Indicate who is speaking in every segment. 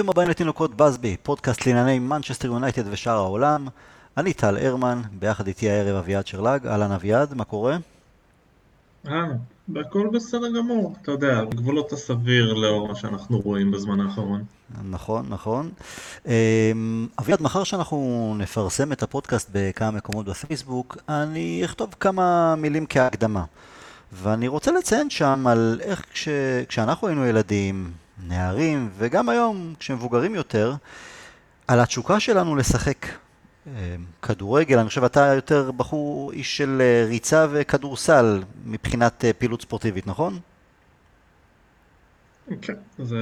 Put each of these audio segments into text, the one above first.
Speaker 1: ברוכים הבאים לתינוקות בסבי, פודקאסט לענייני מנצ'סטר יונייטד ושאר העולם. אני טל הרמן, ביחד איתי הערב אביעד שרלג. אהלן אביעד, מה קורה?
Speaker 2: אה, הכל בסדר גמור, אתה יודע, גבולות הסביר לאור מה שאנחנו רואים בזמן האחרון.
Speaker 1: נכון, נכון. אמ, אביעד, מחר שאנחנו נפרסם את הפודקאסט בכמה מקומות בפייסבוק, אני אכתוב כמה מילים כהקדמה. ואני רוצה לציין שם על איך כש... כשאנחנו היינו ילדים, נערים, וגם היום, כשמבוגרים יותר, על התשוקה שלנו לשחק. אמ, כדורגל, אני חושב אתה יותר בחור איש של אה, ריצה וכדורסל מבחינת אה, פעילות ספורטיבית, נכון?
Speaker 2: כן, זה...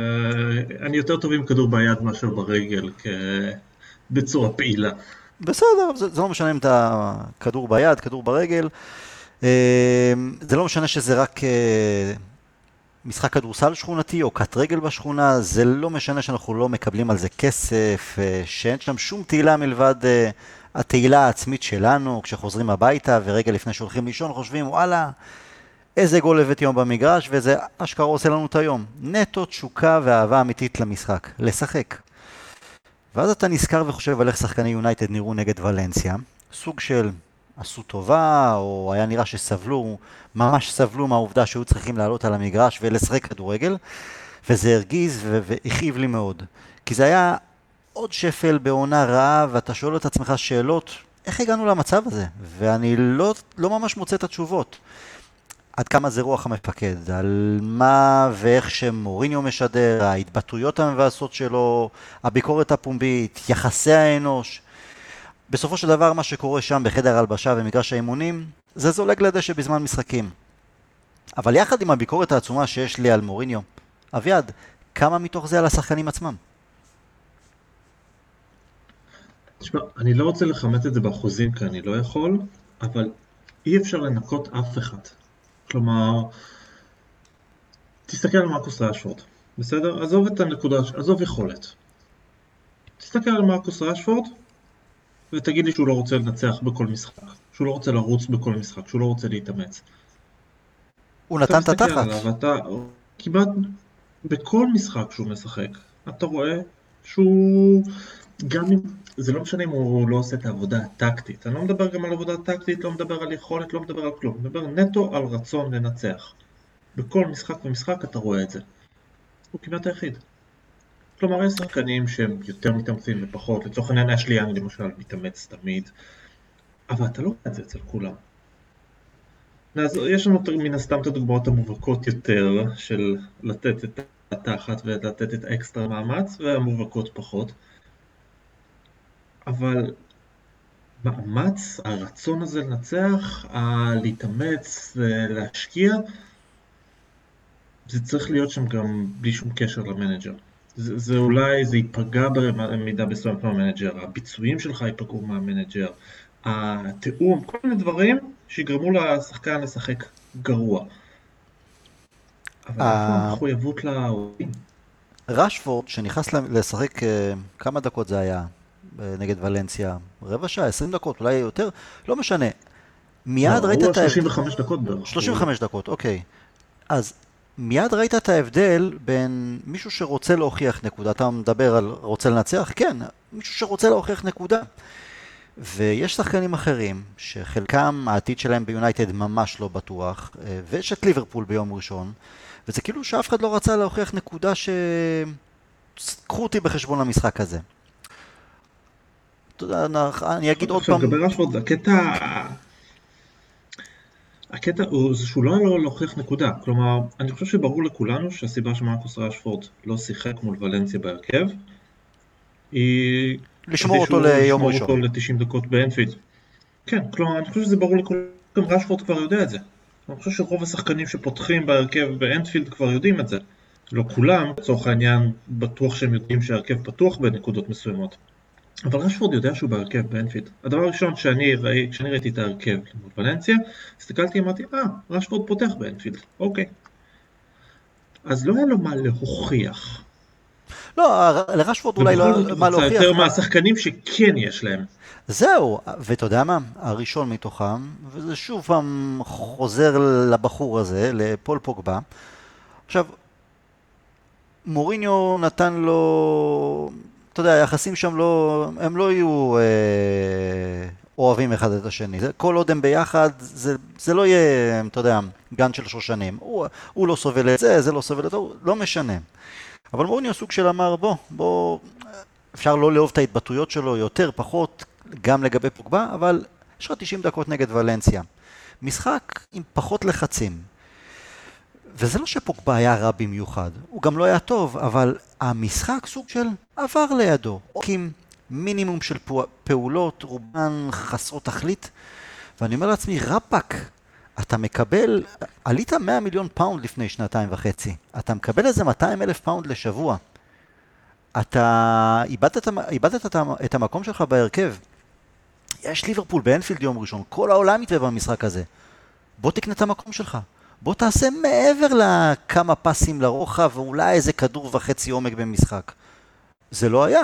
Speaker 2: אני יותר טוב עם כדור ביד מאשר ברגל. בצורה פעילה.
Speaker 1: בסדר, זה, זה לא משנה אם אתה כדור ביד, כדור ברגל. זה לא משנה שזה רק אה, משחק כדורסל שכונתי או קט רגל בשכונה, זה לא משנה שאנחנו לא מקבלים על זה כסף, אה, שאין שם שום תהילה מלבד אה, התהילה העצמית שלנו, כשחוזרים הביתה ורגע לפני שהולכים לישון חושבים וואלה, איזה גול הבאתי היום במגרש וזה אשכרה עושה לנו את היום. נטו תשוקה ואהבה אמיתית למשחק, לשחק. ואז אתה נזכר וחושב על איך שחקני יונייטד נראו נגד ולנסיה, סוג של עשו טובה, או היה נראה שסבלו, ממש סבלו מהעובדה שהיו צריכים לעלות על המגרש ולשחק כדורגל, וזה הרגיז והכאיב לי מאוד. כי זה היה עוד שפל בעונה רעה, ואתה שואל את עצמך שאלות, איך הגענו למצב הזה? ואני לא, לא ממש מוצא את התשובות. עד כמה זה רוח המפקד, על מה ואיך שמוריניו משדר, ההתבטאויות המבאסות שלו, הביקורת הפומבית, יחסי האנוש. בסופו של דבר מה שקורה שם בחדר הלבשה ומגרש האימונים, זה זולג לדשא בזמן משחקים. אבל יחד עם הביקורת העצומה שיש לי על מוריניו, אביעד, כמה מתוך זה על השחקנים עצמם?
Speaker 2: תשמע, אני לא רוצה לכמת את זה באחוזים כי אני לא יכול, אבל אי אפשר לנקות אף אחד. כלומר, תסתכל על מרקוס ראשפורד, בסדר? עזוב את הנקודה, עזוב יכולת. תסתכל על מרקוס ראשפורד, ותגיד לי שהוא לא רוצה לנצח בכל משחק, שהוא לא רוצה לרוץ בכל משחק, שהוא לא רוצה להתאמץ.
Speaker 1: הוא נתן את התחת.
Speaker 2: עליו, אתה כמעט בכל משחק שהוא משחק, אתה רואה שהוא גם אם, זה לא משנה אם הוא לא עושה את העבודה הטקטית, אני לא מדבר גם על עבודה טקטית, לא מדבר על יכולת, לא מדבר על כלום, מדבר נטו על רצון לנצח. בכל משחק ומשחק אתה רואה את זה. הוא כמעט היחיד. כלומר, יש שחקנים שהם יותר מתאמצים ופחות, לצורך העניין אשלי יאנג למשל מתאמץ תמיד, אבל אתה לא רואה את זה אצל כולם. אז יש לנו מן הסתם את הדוגמאות המובהקות יותר של לתת את התחת ולתת את האקסטרה מאמץ, והמובהקות פחות. אבל מאמץ, הרצון הזה לנצח, להתאמץ ולהשקיע, זה צריך להיות שם גם בלי שום קשר למנג'ר. זה, זה אולי, זה ייפגע במידה מסוימת מהמנג'ר, הביצועים שלך ייפגעו מהמנג'ר, התיאום, כל מיני דברים שיגרמו לשחקן לשחק גרוע. אבל איפה המחויבות להורים?
Speaker 1: רשפורד, שנכנס לשחק, אה, כמה דקות זה היה נגד ולנסיה? רבע שעה, 20 דקות, אולי יותר? לא משנה. מיד לא, ראית את
Speaker 2: ה... הוא 35 דקות בערך.
Speaker 1: 35 דקות, אוקיי. אז מיד ראית את ההבדל בין מישהו שרוצה להוכיח נקודה, אתה מדבר על רוצה לנצח? כן, מישהו שרוצה להוכיח נקודה. ויש שחקנים אחרים, שחלקם העתיד שלהם ביונייטד ממש לא בטוח, אה, ויש את ליברפול ביום ראשון, וזה כאילו שאף אחד לא רצה להוכיח נקודה ש... קחו אותי בחשבון למשחק הזה. אתה יודע, אני אגיד עוד פעם...
Speaker 2: לגבי רשפורד, הקטע... הקטע הוא שהוא לא היה לו להוכיח נקודה, כלומר, אני חושב שברור לכולנו שהסיבה שמרקוס ראשפורד לא שיחק מול ולנסיה בהרכב היא...
Speaker 1: לשמור אותו ליום ראשון.
Speaker 2: לשמור אותו ל-90 דקות באנפילד. כן, כלומר, אני חושב שזה ברור לכולנו, גם ראשפורד כבר יודע את זה. אני חושב שרוב השחקנים שפותחים בהרכב באנפילד כבר יודעים את זה. לא כולם, לצורך העניין, בטוח שהם יודעים שההרכב פתוח בנקודות מסוימות. אבל רשפורד יודע שהוא בהרכב באנפילד. הדבר הראשון שאני, ראי, כשאני ראיתי את ההרכב מול ולנסיה, הסתכלתי ואמרתי, אה, רשפורד פותח באנפילד, אוקיי. אז לא היה לו מה להוכיח.
Speaker 1: לא, לרשפורד אולי לא מה להוכיח.
Speaker 2: יותר מהשחקנים שכן יש להם.
Speaker 1: זהו, ואתה יודע מה? הראשון מתוכם, וזה שוב פעם חוזר לבחור הזה, לפול פוגבה. עכשיו, מוריניו נתן לו, אתה יודע, היחסים שם לא, הם לא יהיו אה, אוהבים אחד את השני. זה, כל עוד הם ביחד, זה, זה לא יהיה, אתה יודע, גן של שושנים. הוא, הוא לא סובל את זה, זה לא סובל את זה, לא משנה. אבל מוריניו סוג של אמר, בוא, בוא, אפשר לא לאהוב את ההתבטאויות שלו יותר, פחות, גם לגבי פוגבה, אבל יש לך 90 דקות נגד ולנסיה. משחק עם פחות לחצים. וזה לא שפוגבה היה רע במיוחד, הוא גם לא היה טוב, אבל המשחק סוג של עבר לידו. עם מינימום של פעולות, רובן חסרות תכלית, ואני אומר לעצמי, the fuck, אתה מקבל, עלית 100 מיליון פאונד לפני שנתיים וחצי, אתה מקבל איזה 200 אלף פאונד לשבוע. אתה איבדת, איבדת את, המקום שלך בהרכב. יש ליברפול באנפילד יום ראשון, כל העולם יתווה במשחק הזה. בוא תקנה את המקום שלך. בוא תעשה מעבר לכמה פסים לרוחב ואולי איזה כדור וחצי עומק במשחק. זה לא היה.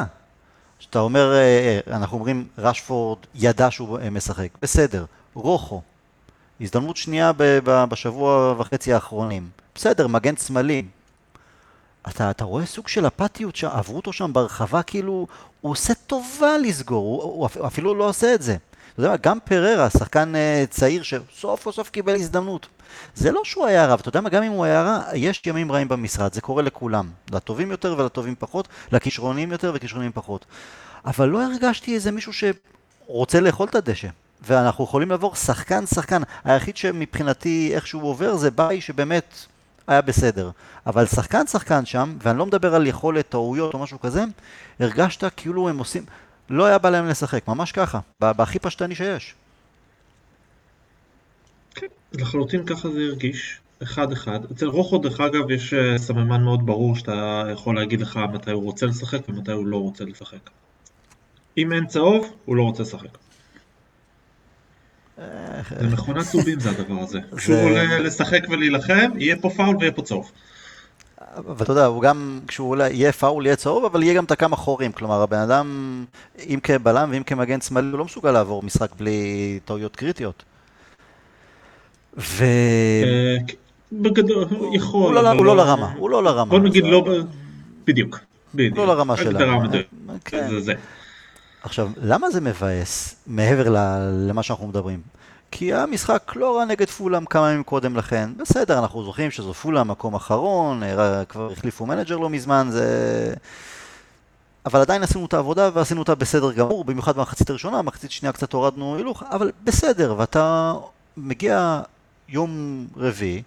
Speaker 1: כשאתה אומר, אה, אה, אנחנו אומרים, רשפורד ידע שהוא אה, משחק. בסדר, רוחו. הזדמנות שנייה בשבוע וחצי האחרונים. בסדר, מגן שמאלי. אתה, אתה רואה סוג של אפתיות, עברו אותו שם ברחבה, כאילו, הוא עושה טובה לסגור, הוא, הוא אפילו לא עושה את זה. יודע מה, גם פררה, שחקן uh, צעיר שסוף סוף קיבל הזדמנות. זה לא שהוא היה רע, אתה יודע מה, גם אם הוא היה רע, יש ימים רעים במשרד, זה קורה לכולם. לטובים יותר ולטובים פחות, לכישרונים יותר וכישרונים פחות. אבל לא הרגשתי איזה מישהו שרוצה לאכול את הדשא. ואנחנו יכולים לעבור שחקן שחקן. היחיד שמבחינתי איכשהו עובר זה ביי שבאמת היה בסדר. אבל שחקן שחקן שם, ואני לא מדבר על יכולת, טעויות או משהו כזה, הרגשת כאילו הם עושים... לא היה בא להם לשחק, ממש ככה, בהכי פשטני שיש.
Speaker 2: כן, לחלוטין ככה זה הרגיש, אחד-אחד. אצל רוחו, דרך אגב, יש אה, סממן מאוד ברור שאתה יכול להגיד לך מתי הוא רוצה לשחק ומתי הוא לא רוצה לשחק. אם אין צהוב, הוא לא רוצה לשחק. זה מכונת צהובים זה הדבר הזה. כשהוא עולה לשחק ולהילחם, יהיה פה פאול ויהיה פה צהוב.
Speaker 1: ואתה יודע, הוא גם, כשהוא אולי יהיה פאול, יהיה צהוב, אבל יהיה גם את הכמה חורים. כלומר, הבן אדם, אם כבלם ואם כמגן שמאלי, הוא לא מסוגל לעבור משחק בלי טעויות קריטיות. ו...
Speaker 2: אה, בגדול, יכול.
Speaker 1: הוא לא, לא, לא לרמה, הוא לא לרמה.
Speaker 2: בוא נגיד לא, בדיוק. בדיוק.
Speaker 1: לא לרמה שלנו. כן. זה זה. עכשיו, למה זה מבאס, מעבר למה שאנחנו מדברים? כי היה משחק לא רע נגד פולאם כמה ימים קודם לכן. בסדר, אנחנו זוכרים שזו פולאם מקום אחרון, כבר החליפו מנג'ר לא מזמן, זה... אבל עדיין עשינו את העבודה ועשינו אותה בסדר גמור, במיוחד במחצית הראשונה, במחצית שנייה קצת הורדנו הילוך, אבל בסדר, ואתה מגיע יום רביעי,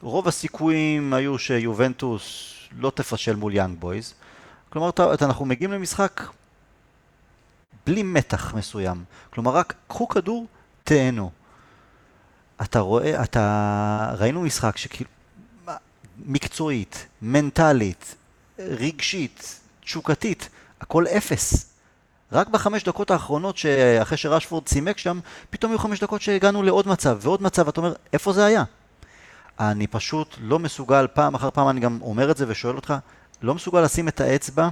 Speaker 1: רוב הסיכויים היו שיובנטוס לא תפשל מול יאנג בויז, כלומר, אנחנו מגיעים למשחק בלי מתח מסוים, כלומר רק קחו כדור, תהנו. אתה רואה, אתה... ראינו משחק שכאילו... מקצועית, מנטלית, רגשית, תשוקתית, הכל אפס. רק בחמש דקות האחרונות, אחרי שרשפורד צימק שם, פתאום היו חמש דקות שהגענו לעוד מצב, ועוד מצב, אתה אומר, איפה זה היה? אני פשוט לא מסוגל, פעם אחר פעם אני גם אומר את זה ושואל אותך, לא מסוגל לשים את האצבע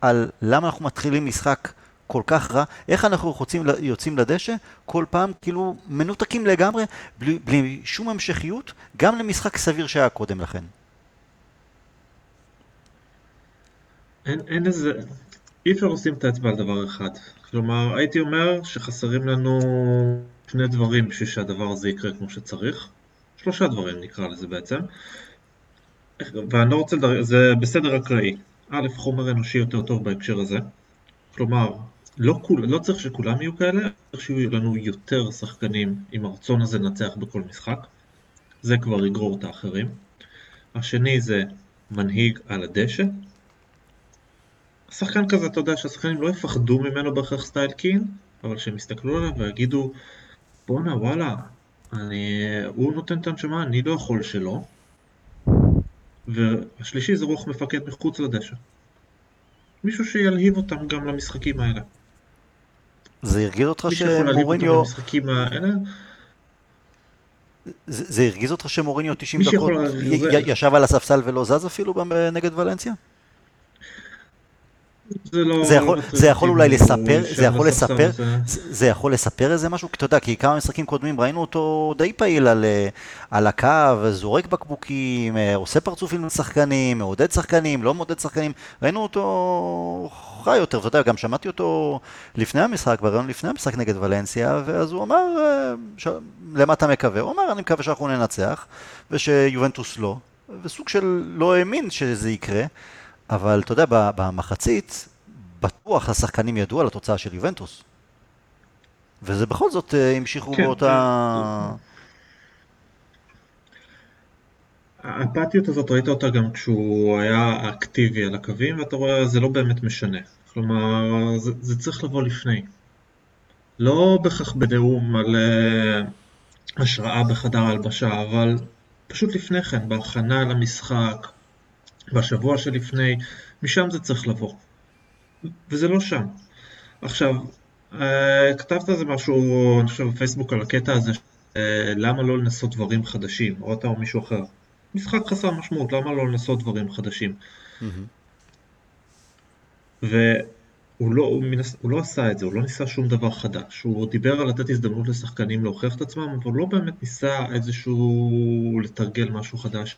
Speaker 1: על למה אנחנו מתחילים משחק כל כך רע, איך אנחנו חוצים, יוצאים לדשא, כל פעם כאילו מנותקים לגמרי, בלי, בלי שום המשכיות, גם למשחק סביר שהיה קודם לכן.
Speaker 2: אין, אין איזה, אי אפשר לשים את האצבע על דבר אחד. כלומר, הייתי אומר שחסרים לנו שני דברים בשביל שהדבר הזה יקרה כמו שצריך. שלושה דברים נקרא לזה בעצם. ואני לא רוצה לדבר, זה בסדר אקראי. א', חומר אנושי יותר טוב בהקשר הזה. כלומר, לא, כול, לא צריך שכולם יהיו כאלה, צריך שיהיו לנו יותר שחקנים עם הרצון הזה לנצח בכל משחק. זה כבר יגרור את האחרים. השני זה מנהיג על הדשא. שחקן כזה, אתה יודע שהשחקנים לא יפחדו ממנו בהכרח סטייל קין, אבל שהם יסתכלו עליו ויגידו, בואנה וואלה, אני... הוא נותן את הנשמה, אני לא יכול שלא. והשלישי זה רוח מפקד מחוץ לדשא. מישהו שילהיב אותם גם למשחקים האלה.
Speaker 1: זה הרגיז אותך שמוריניו... זה, זה הרגיז אותך שמוריניו 90 דקות ישב על הספסל ולא זז אפילו נגד ולנסיה?
Speaker 2: זה לא...
Speaker 1: זה יכול, זה יכול אולי
Speaker 2: כאילו,
Speaker 1: לספר, זה יכול לספר,
Speaker 2: זה-
Speaker 1: יכול לספר איזה משהו, כי אתה יודע, כי כמה משחקים קודמים ראינו אותו די פעיל על, אה, על הקו, זורק בקבוקים, אה, עושה פרצופים לשחקנים, מעודד שחקנים, לא מעודד שחקנים, ראינו אותו חי יותר, אתה יודע, גם שמעתי אותו לפני המשחק, בריאיון לפני המשחק נגד ולנסיה, ואז הוא אמר, אה, ש... למה אתה מקווה? הוא אמר, אני מקווה שאנחנו ננצח, ושיובנטוס לא, וסוג של לא האמין שזה יקרה, אבל אתה יודע, במחצית, בטוח השחקנים ידעו על התוצאה של יובנטוס. וזה בכל זאת אה, המשיכו
Speaker 2: כן,
Speaker 1: באותה...
Speaker 2: האפתיות הזאת ראית אותה גם כשהוא היה אקטיבי על הקווים ואתה רואה זה לא באמת משנה כלומר זה, זה צריך לבוא לפני לא בהכרח בנאום על uh, השראה בחדר ההלבשה אבל פשוט לפני כן בהכנה למשחק בשבוע שלפני משם זה צריך לבוא וזה לא שם עכשיו uh, כתבת איזה משהו אני חושב בפייסבוק על הקטע הזה uh, למה לא לנסות דברים חדשים או אתה או מישהו אחר משחק חסר משמעות, למה לא לנסות דברים חדשים? והוא לא, הוא, מנס, הוא לא עשה את זה, הוא לא ניסה שום דבר חדש. הוא דיבר על לתת הזדמנות לשחקנים להוכיח את עצמם, אבל הוא לא באמת ניסה איזשהו לתרגל משהו חדש.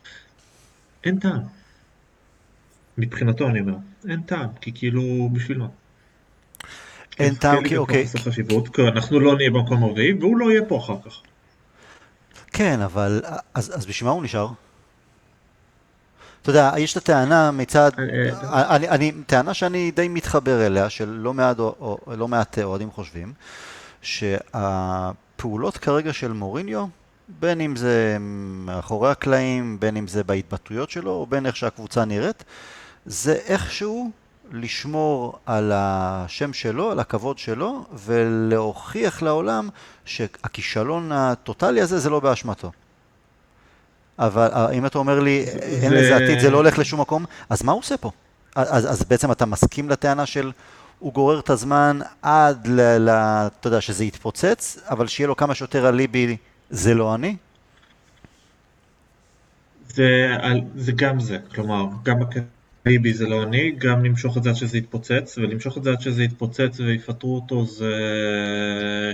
Speaker 2: אין טעם. מבחינתו אני אומר, אין טעם, כי כאילו, בשביל מה?
Speaker 1: אין טעם, כי אוקיי.
Speaker 2: חשיבות, כי אנחנו לא נהיה במקום הרביעי, והוא לא יהיה פה אחר כך.
Speaker 1: כן, אבל אז, אז בשביל מה הוא נשאר? אתה יודע, יש את הטענה מצד,
Speaker 2: אה,
Speaker 1: אני, אני, טענה שאני די מתחבר אליה, של לא מעט, או, או, לא מעט אוהדים חושבים, שהפעולות כרגע של מוריניו, בין אם זה מאחורי הקלעים, בין אם זה בהתבטאויות שלו, או בין איך שהקבוצה נראית, זה איכשהו לשמור על השם שלו, על הכבוד שלו, ולהוכיח לעולם שהכישלון הטוטלי הזה זה לא באשמתו. אבל אה, אם אתה אומר לי, אין
Speaker 2: זה-
Speaker 1: לזה עתיד, זה לא הולך לשום מקום, אז מה הוא עושה פה? אז, אז בעצם אתה מסכים לטענה של הוא גורר את הזמן עד ל... ל אתה יודע, שזה יתפוצץ, אבל שיהיה לו כמה שיותר אליבי, זה לא אני?
Speaker 2: זה, זה גם זה, כלומר, גם בקריבי זה לא אני, גם למשוך את זה עד שזה יתפוצץ, ולמשוך את זה עד שזה יתפוצץ ויפטרו אותו זה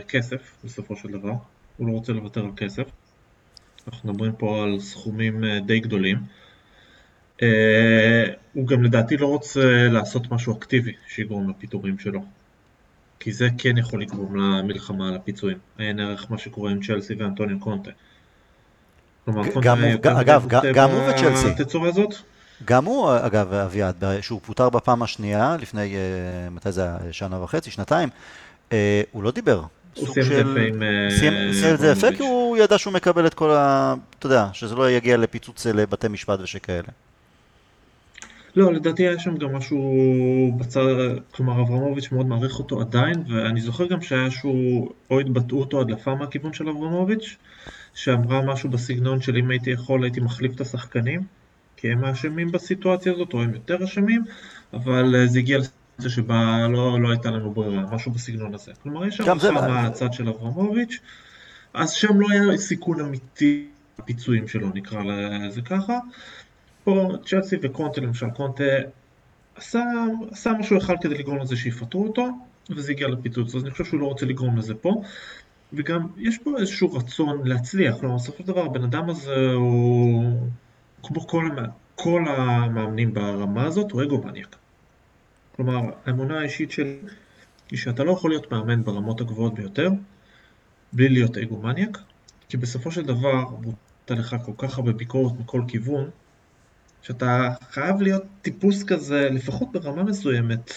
Speaker 2: כסף, בסופו של דבר. הוא לא רוצה לוותר על כסף. אנחנו מדברים פה על סכומים אה, די גדולים. אה, הוא גם לדעתי לא רוצה לעשות משהו אקטיבי שיגרום לפיטורים שלו. כי זה כן יכול לגרום למלחמה על הפיצויים. אין ערך מה שקורה עם צ'לסי ואנטוניו קונטה. כלומר, קונטה
Speaker 1: אגב, גם הוא וצ'לסי. גם הוא, אגב, אביעד, שהוא פוטר בפעם השנייה, לפני, אה, מתי זה היה? שנה וחצי, שנתיים, אה, הוא לא דיבר.
Speaker 2: הוא סיים את זה עם, אה,
Speaker 1: סיים את זה יפה. כי הוא ידע שהוא מקבל את כל ה... אתה יודע, שזה לא יגיע לפיצוץ לבתי משפט ושכאלה.
Speaker 2: לא, לדעתי היה שם גם משהו בצד, כלומר אברמוביץ' מאוד מעריך אותו עדיין, ואני זוכר גם שהיה איזשהו, או התבטאות או הדלפה מהכיוון של אברמוביץ', שאמרה משהו בסגנון של אם הייתי יכול הייתי מחליף את השחקנים, כי הם האשמים בסיטואציה הזאת, או הם יותר אשמים, אבל אה, זה הגיע לסיטואציה שבה לא, לא הייתה לנו ברירה, משהו בסגנון הזה. כלומר, יש הערכה
Speaker 1: מה-
Speaker 2: מהצד של אברמוביץ', אז שם לא היה סיכון אמיתי הפיצויים שלו, נקרא לזה ככה. פה צ'לסי וקונטה למשל, קונטה עשה, עשה משהו אחד כדי לגרום לזה שיפטרו אותו, וזה הגיע לפיצוץ, אז אני חושב שהוא לא רוצה לגרום לזה פה. וגם יש פה איזשהו רצון להצליח, כלומר בסופו של דבר הבן אדם הזה הוא כמו כל, כל המאמנים ברמה הזאת, הוא אגו-מניאק. כלומר, האמונה האישית שלי היא שאתה לא יכול להיות מאמן ברמות הגבוהות ביותר בלי להיות אגו-מניאק, כי בסופו של דבר מותר לך כל כך הרבה ביקורת מכל כיוון, שאתה חייב להיות טיפוס כזה, לפחות ברמה מסוימת,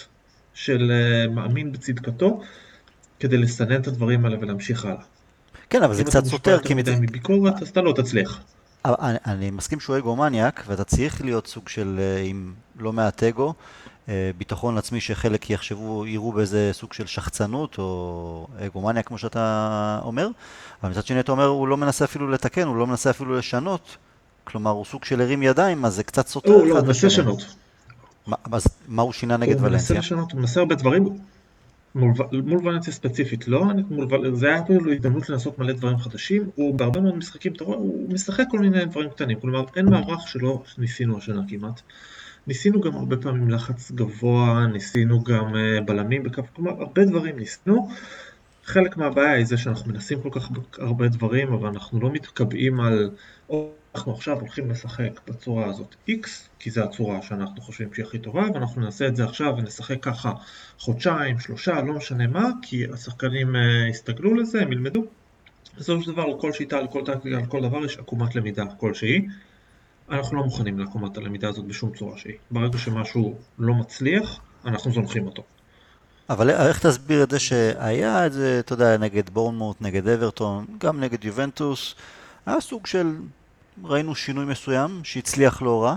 Speaker 2: של אה, מאמין בצדקתו, כדי לסנן את הדברים האלה ולהמשיך הלאה.
Speaker 1: כן, אבל זה
Speaker 2: אם
Speaker 1: קצת
Speaker 2: אתה
Speaker 1: סותר, כי... מצ-
Speaker 2: מדי מביקורת, אז אתה לא תצליח.
Speaker 1: אני, אני מסכים שהוא אגו-מניאק, ואתה צריך להיות סוג של, אה, עם לא מעט אגו, אה, ביטחון עצמי שחלק יחשבו, יראו באיזה סוג של שחצנות, או אגו-מניאק כמו שאתה אומר, אבל מצד שני אתה אומר, הוא לא מנסה אפילו לתקן, הוא לא מנסה אפילו לשנות, כלומר הוא סוג של הרים ידיים, אז זה קצת סותר
Speaker 2: הוא לא,
Speaker 1: אחד
Speaker 2: הוא מנסה. לשנות.
Speaker 1: מה, אז מה הוא שינה נגד
Speaker 2: הוא מנסה
Speaker 1: ולנסיה?
Speaker 2: לשנות, הוא מנסה הרבה דברים. מול, מול ולנסיה ספציפית לא, מול, ול- זה היה אפילו הזדמנות לנסות מלא דברים חדשים, הוא בהרבה מאוד משחקים, אתה רואה, הוא משחק כל מיני דברים קטנים, כלומר אין מערך שלא ניסינו השנה כמעט, ניסינו גם הרבה פעמים לחץ גבוה, ניסינו גם אה, בלמים בכף, כלומר הרבה דברים ניסינו. חלק מהבעיה היא זה שאנחנו מנסים כל כך הרבה דברים, אבל אנחנו לא מתקבעים על, אנחנו עכשיו הולכים לשחק בצורה הזאת X, כי זו הצורה שאנחנו חושבים שהיא הכי טובה, ואנחנו נעשה את זה עכשיו ונשחק ככה חודשיים, שלושה, לא משנה מה, כי השחקנים אה, יסתגלו לזה, הם ילמדו. בסופו של דבר, לכל שיטה, לכל טקטיקה, לכל דבר יש עקומת למידה כלשהי. אנחנו לא מוכנים לעקומת הלמידה הזאת בשום צורה שהיא. ברגע שמשהו לא מצליח, אנחנו זונחים אותו.
Speaker 1: אבל איך תסביר את זה שהיה את זה, אתה יודע, נגד בורנמוט, נגד אברטון, גם נגד יובנטוס, היה סוג של, ראינו שינוי מסוים שהצליח לא רע.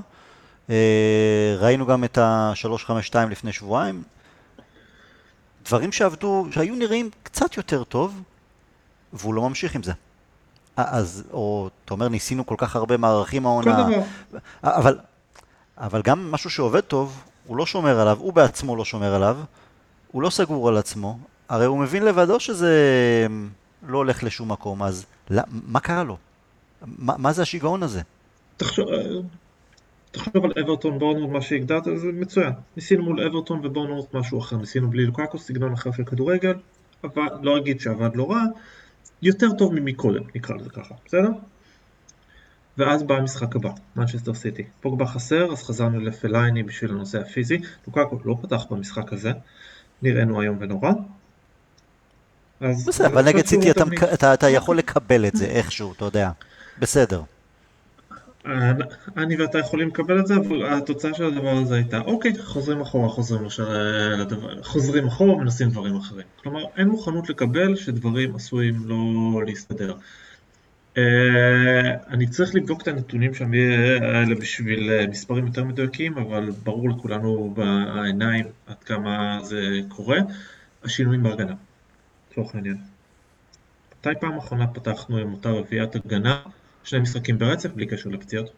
Speaker 1: אה, ראינו גם את ה-352 לפני שבועיים. דברים שעבדו, שהיו נראים קצת יותר טוב, והוא לא ממשיך עם זה. אז, או אתה אומר, ניסינו כל כך הרבה מערכים העונה. אבל, אבל גם משהו שעובד טוב, הוא לא שומר עליו, הוא בעצמו לא שומר עליו, הוא לא סגור על עצמו, הרי הוא מבין לבדו שזה לא הולך לשום מקום, אז לא, מה קרה לו? מה, מה זה השיגעון הזה?
Speaker 2: תחשוב, תחשוב על אברטון בורנמוט, מה שהגדרת, זה מצוין. ניסינו מול אברטון ובורנמוט משהו אחר, ניסינו בלי לוקקו, סגנון אחר של כדורגל, אבל לא אגיד שעבד לא רע, יותר טוב ממקודם, נקרא לזה ככה, בסדר? ואז בא המשחק הבא, מנצ'סטר סיטי. פוגבה חסר, אז חזרנו לפלייני בשביל הנושא הפיזי. לוקקו לא פתח במשחק הזה, נראינו איום ונורא.
Speaker 1: בסדר, אבל נגד סיטי אתה, אתה, אתה יכול לקבל את זה איכשהו, אתה יודע. בסדר.
Speaker 2: אני ואתה יכולים לקבל את זה, אבל התוצאה של הדבר הזה הייתה, אוקיי, חוזרים אחורה, חוזרים, לדבר, חוזרים אחורה, מנסים דברים אחרים. כלומר, אין מוכנות לקבל שדברים עשויים לא להסתדר. אני צריך לבדוק את הנתונים שם האלה בשביל מספרים יותר מדויקים, אבל ברור לכולנו בעיניים עד כמה זה קורה. השינויים בהגנה, לצורך העניין. מתי פעם אחרונה פתחנו עם אותה רביעיית הגנה? שני משחקים ברצף בלי קשר לפציעות?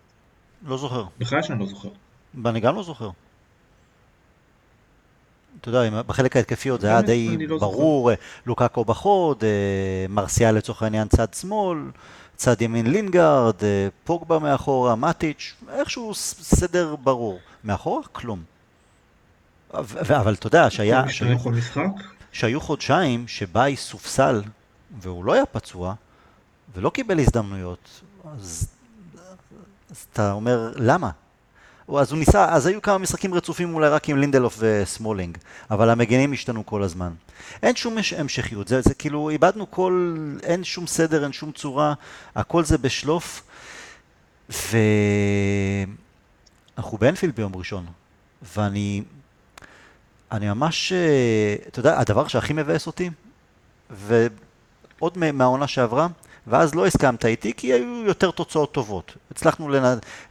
Speaker 1: לא זוכר.
Speaker 2: בכלל שאני לא זוכר.
Speaker 1: ואני גם לא זוכר. אתה יודע, בחלק ההתקפי עוד זה היה די לא ברור, זוכר. לוקאקו בחוד, אה, מרסיאל לצורך העניין צד שמאל, צד ימין לינגארד, אה, פוגבה מאחורה, מטיץ', איכשהו סדר ברור. מאחורה? כלום. אבל אתה יודע, שהיה... שהיו חודשיים שביי סופסל והוא לא היה פצוע ולא קיבל הזדמנויות, אז, אז אתה אומר, למה? אז הוא ניסה, אז היו כמה משחקים רצופים אולי רק עם לינדלוף וסמולינג, אבל המגנים השתנו כל הזמן. אין שום המשכיות, זה, זה כאילו, איבדנו כל, אין שום סדר, אין שום צורה, הכל זה בשלוף, ואנחנו באנפילד ביום ראשון, ואני, אני ממש, אתה יודע, הדבר שהכי מבאס אותי, ועוד מהעונה שעברה, ואז לא הסכמת איתי כי היו יותר תוצאות טובות. הצלחנו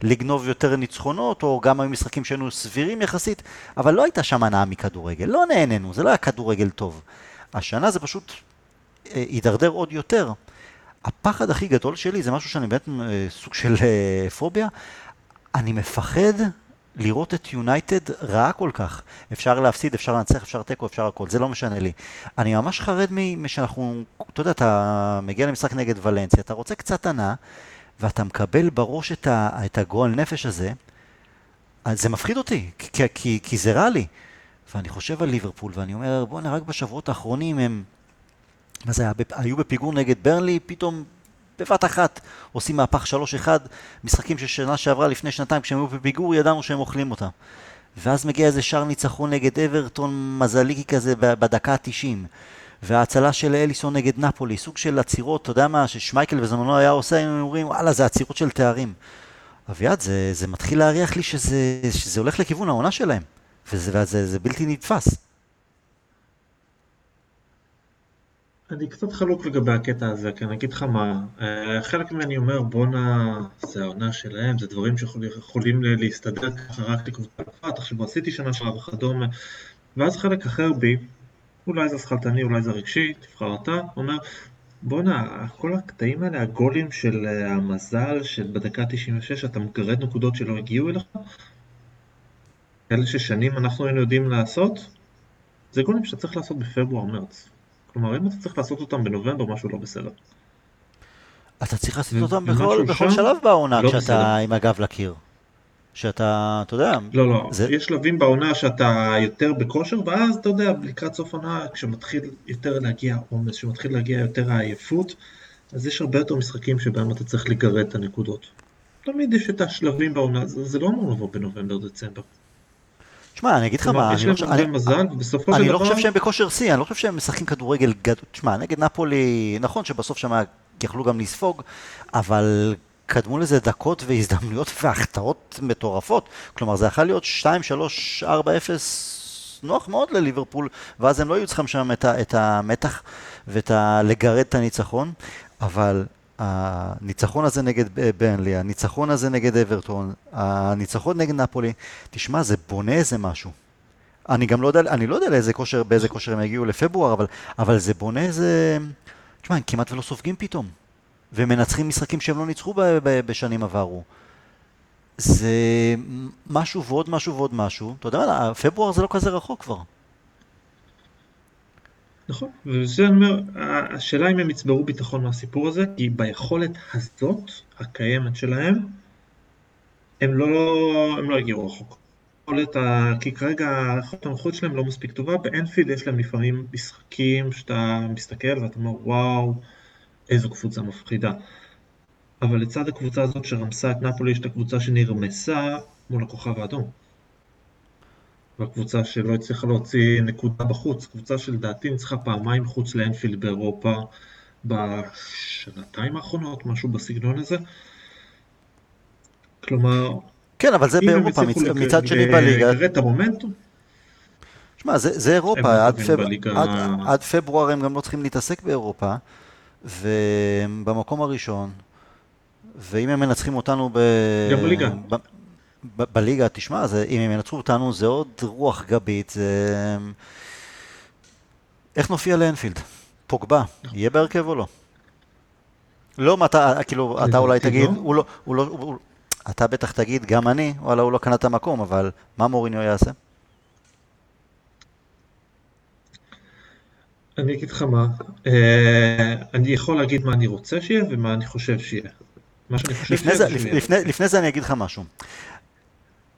Speaker 1: לגנוב יותר ניצחונות, או גם היו משחקים שהיינו סבירים יחסית, אבל לא הייתה שם הנאה מכדורגל, לא נהנינו, זה לא היה כדורגל טוב. השנה זה פשוט אה, הידרדר עוד יותר. הפחד הכי גדול שלי זה משהו שאני באמת אה, סוג של אה, פוביה, אני מפחד לראות את יונייטד רעה כל כך. אפשר להפסיד, אפשר לנצח, אפשר תיקו, אפשר הכל, זה לא משנה לי. אני ממש חרד משאנחנו, אתה יודע, אתה מגיע למשחק נגד ולנסיה, אתה רוצה קצת הנאה, ואתה מקבל בראש את, ה, את הגועל נפש הזה, זה מפחיד אותי, כי, כי, כי זה רע לי. ואני חושב על ליברפול, ואני אומר, בוא'נה, רק בשבועות האחרונים הם... מה זה היה? היו בפיגור נגד ברנלי, פתאום בבת אחת עושים מהפך 3-1, משחקים של שנה שעברה לפני שנתיים כשהם היו בפיגור ידענו שהם אוכלים אותם. ואז מגיע איזה שער ניצחון נגד אברטון מזליקי כזה בדקה ה-90. וההצלה של אליסון נגד נפולי, סוג של עצירות, אתה יודע מה, ששמייקל בזמנו היה עושה, הם אומרים, וואלה, זה עצירות של תארים. אביעד, זה, זה מתחיל להריח לי שזה, שזה הולך לכיוון העונה שלהם, וזה, וזה זה בלתי נתפס.
Speaker 2: אני קצת חלוק לגבי הקטע הזה, כי אני אגיד לך מה, אה, חלק ממני אומר בואנה, זה העונה שלהם, זה דברים שיכולים להסתדר ככה רק לקבוצה אחת, תחשבו עשיתי שנה שעברה וכדומה, ואז חלק אחר בי, אולי זה שכלתני, אולי זה רגשי, תבחר אתה, אומר בואנה, כל הקטעים האלה, הגולים של אה, המזל, שבדקה 96 אתה מגרד נקודות שלא הגיעו אליך, כאלה ששנים אנחנו היינו יודעים לעשות, זה גולים שאתה צריך לעשות בפברואר-מרץ. כלומר, אם אתה צריך לעשות אותם בנובמבר, משהו לא בסדר.
Speaker 1: אתה צריך לעשות אותם בכל, בכל שלב בעונה לא כשאתה בסדר. עם הגב לקיר. שאתה, אתה יודע...
Speaker 2: לא, לא, זה... יש שלבים בעונה שאתה יותר בכושר, ואז אתה יודע, לקראת סוף עונה, כשמתחיל יותר להגיע עומס, כשמתחיל להגיע יותר העייפות, אז יש הרבה יותר משחקים שבהם אתה צריך לגרד את הנקודות. תמיד יש את השלבים בעונה, זה, זה לא אמור לבוא בנובמבר-דצמבר.
Speaker 1: תשמע, אני אגיד לך מה,
Speaker 2: אני, לא, חושב, אני, מזל,
Speaker 1: אני לא חושב שהם בכושר שיא, אני לא חושב שהם משחקים כדורגל גדול. תשמע, נגד נפולי, נכון שבסוף שם יכלו גם לספוג, אבל קדמו לזה דקות והזדמנויות והחטאות מטורפות. כלומר, זה יכול להיות 2, 3, 4, 0, נוח מאוד לליברפול, ואז הם לא היו צריכים שם את, את המתח ואת לגרד את הניצחון, אבל הניצחון הזה נגד ברנלי, הניצחון הזה נגד אברטון, הניצחון נגד נפולי, תשמע, זה בונה איזה משהו. אני גם לא יודע, אני לא יודע לאיזה כושר, באיזה כושר הם יגיעו לפברואר, אבל, אבל זה בונה איזה... תשמע, הם כמעט ולא סופגים פתאום. ומנצחים משחקים שהם לא ניצחו ב- ב- בשנים עברו. זה משהו ועוד משהו ועוד משהו. אתה יודע מה, פברואר זה לא כזה רחוק כבר.
Speaker 2: נכון, וזה אני אומר, השאלה אם הם יצברו ביטחון מהסיפור הזה, כי ביכולת הזאת, הקיימת שלהם, הם לא, הם לא הגיעו רחוק. יכולת ה... כי כרגע היכולת הנוחות שלהם לא מספיק טובה, באנפילד יש להם לפעמים משחקים שאתה מסתכל ואתה אומר וואו, איזו קבוצה מפחידה. אבל לצד הקבוצה הזאת שרמסה את נפולי יש את הקבוצה שנרמסה מול הכוכב האדום. והקבוצה שלא הצליחה להוציא נקודה בחוץ, קבוצה שלדעתי ניצחה פעמיים חוץ לאנפילד באירופה בשנתיים האחרונות, משהו בסגנון הזה. כלומר,
Speaker 1: כן, אבל זה באירופה, מצ... מצד שני בליגה.
Speaker 2: לגרד את המומנטום.
Speaker 1: שמע, זה, זה אירופה, עד, פב... בליגה... עד, עד פברואר הם גם לא צריכים להתעסק באירופה, ובמקום הראשון, ואם הם מנצחים אותנו ב...
Speaker 2: גם בליגה. ב...
Speaker 1: ב- בליגה, תשמע, זה, אם הם ינצחו אותנו זה עוד רוח גבית, זה... איך נופיע לאנפילד? פוגבה, יהיה בהרכב או לא? לא, מה אתה, כאילו, אתה אולי תגיד, לא. הוא לא, הוא לא, הוא, אתה בטח תגיד, גם אני, וואלה, הוא לא קנה את המקום, אבל מה מוריניו יעשה?
Speaker 2: אני אגיד לך מה, אה, אני יכול להגיד מה אני רוצה שיהיה ומה אני חושב שיהיה.
Speaker 1: מה שאני חושב לפני זה, לפני, לפני זה אני אגיד לך משהו.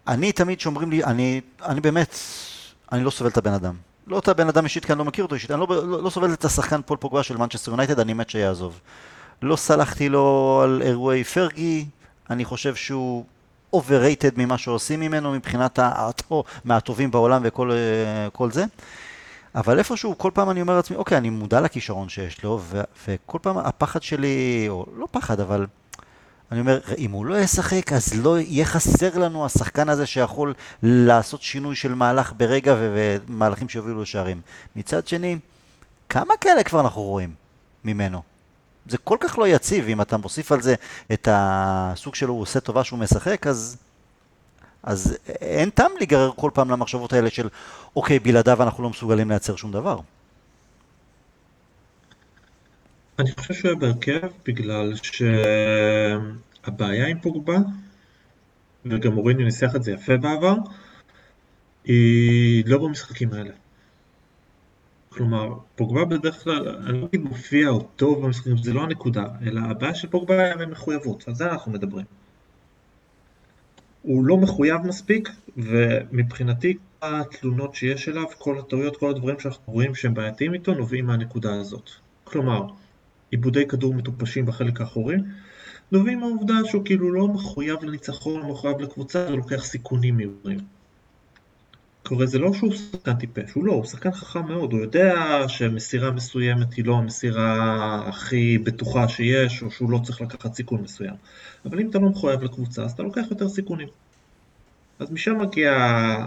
Speaker 1: אני תמיד שאומרים לי, אני, אני באמת, אני לא סובל את הבן אדם. לא את הבן אדם אישית, כי אני לא מכיר אותו אישית, אני לא, לא, לא סובל את השחקן פול פוגבה של מנצ'סטר יונייטד, אני מת שיעזוב. לא סלחתי לו על אירועי פרגי, אני חושב שהוא overrated ממה שעושים ממנו מבחינת היותו מהטובים בעולם וכל אה, זה. אבל איפשהו, כל פעם אני אומר לעצמי, אוקיי, אני מודע לכישרון שיש לו, ו- וכל פעם הפחד שלי, או לא פחד, אבל אני אומר, אם הוא לא ישחק, אז לא יהיה חסר לנו השחקן הזה שיכול לעשות שינוי של מהלך ברגע ומהלכים שיובילו לשערים. מצד שני, כמה כאלה כבר אנחנו רואים ממנו? זה כל כך לא יציב, אם אתה מוסיף על זה את הסוג שלו, הוא עושה טובה שהוא משחק, אז, אז אין טעם להיגרר כל פעם למחשבות האלה של, אוקיי, בלעדיו אנחנו לא מסוגלים לייצר שום דבר.
Speaker 2: אני חושב שהוא היה בהרכב בגלל שהבעיה עם פוגבה, וגם מוריניו ניסח את זה יפה בעבר, היא לא במשחקים האלה. כלומר, פוגבה בדרך כלל, אני לא אגיד מופיע או טוב במשחקים, זה לא הנקודה, אלא הבעיה של פוגבה היה במחויבות, על זה אנחנו מדברים. הוא לא מחויב מספיק, ומבחינתי התלונות שיש אליו, כל הטעויות, כל הדברים שאנחנו רואים שהם בעייתיים איתו, נובעים מהנקודה הזאת. כלומר, עיבודי כדור מטופשים בחלק האחורי, נובעים מהעובדה שהוא כאילו לא מחויב לניצחון, לא מחויב לקבוצה, הוא לוקח סיכונים מיוחדים. קורה זה לא שהוא שחקן טיפש, הוא לא, הוא שחקן חכם מאוד, הוא יודע שמסירה מסוימת היא לא המסירה הכי בטוחה שיש, או שהוא לא צריך לקחת סיכון מסוים. אבל אם אתה לא מחויב לקבוצה, אז אתה לוקח יותר סיכונים. אז משם מגיע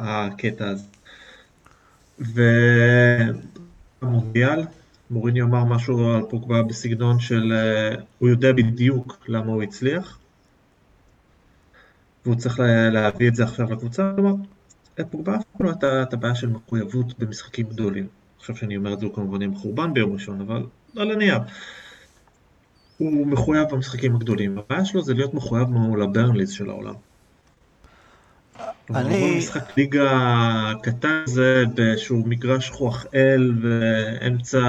Speaker 2: הקטע הזה. והמונדיאל, מוריני אמר משהו על פוגבה בסגנון של אה, הוא יודע בדיוק למה הוא הצליח והוא צריך להביא את זה עכשיו לקבוצה, כלומר פוגבה אף פעם לא הייתה את הבעיה של מחויבות במשחקים גדולים. עכשיו שאני אומר את זה הוא כמובן יהיה מחורבן ביום ראשון, אבל על הנייר. הוא מחויב במשחקים הגדולים, הבעיה שלו זה להיות מחויב מול הברנליז של העולם. אני... משחק ליגה קטן זה באיזשהו מגרש רוח אל באמצע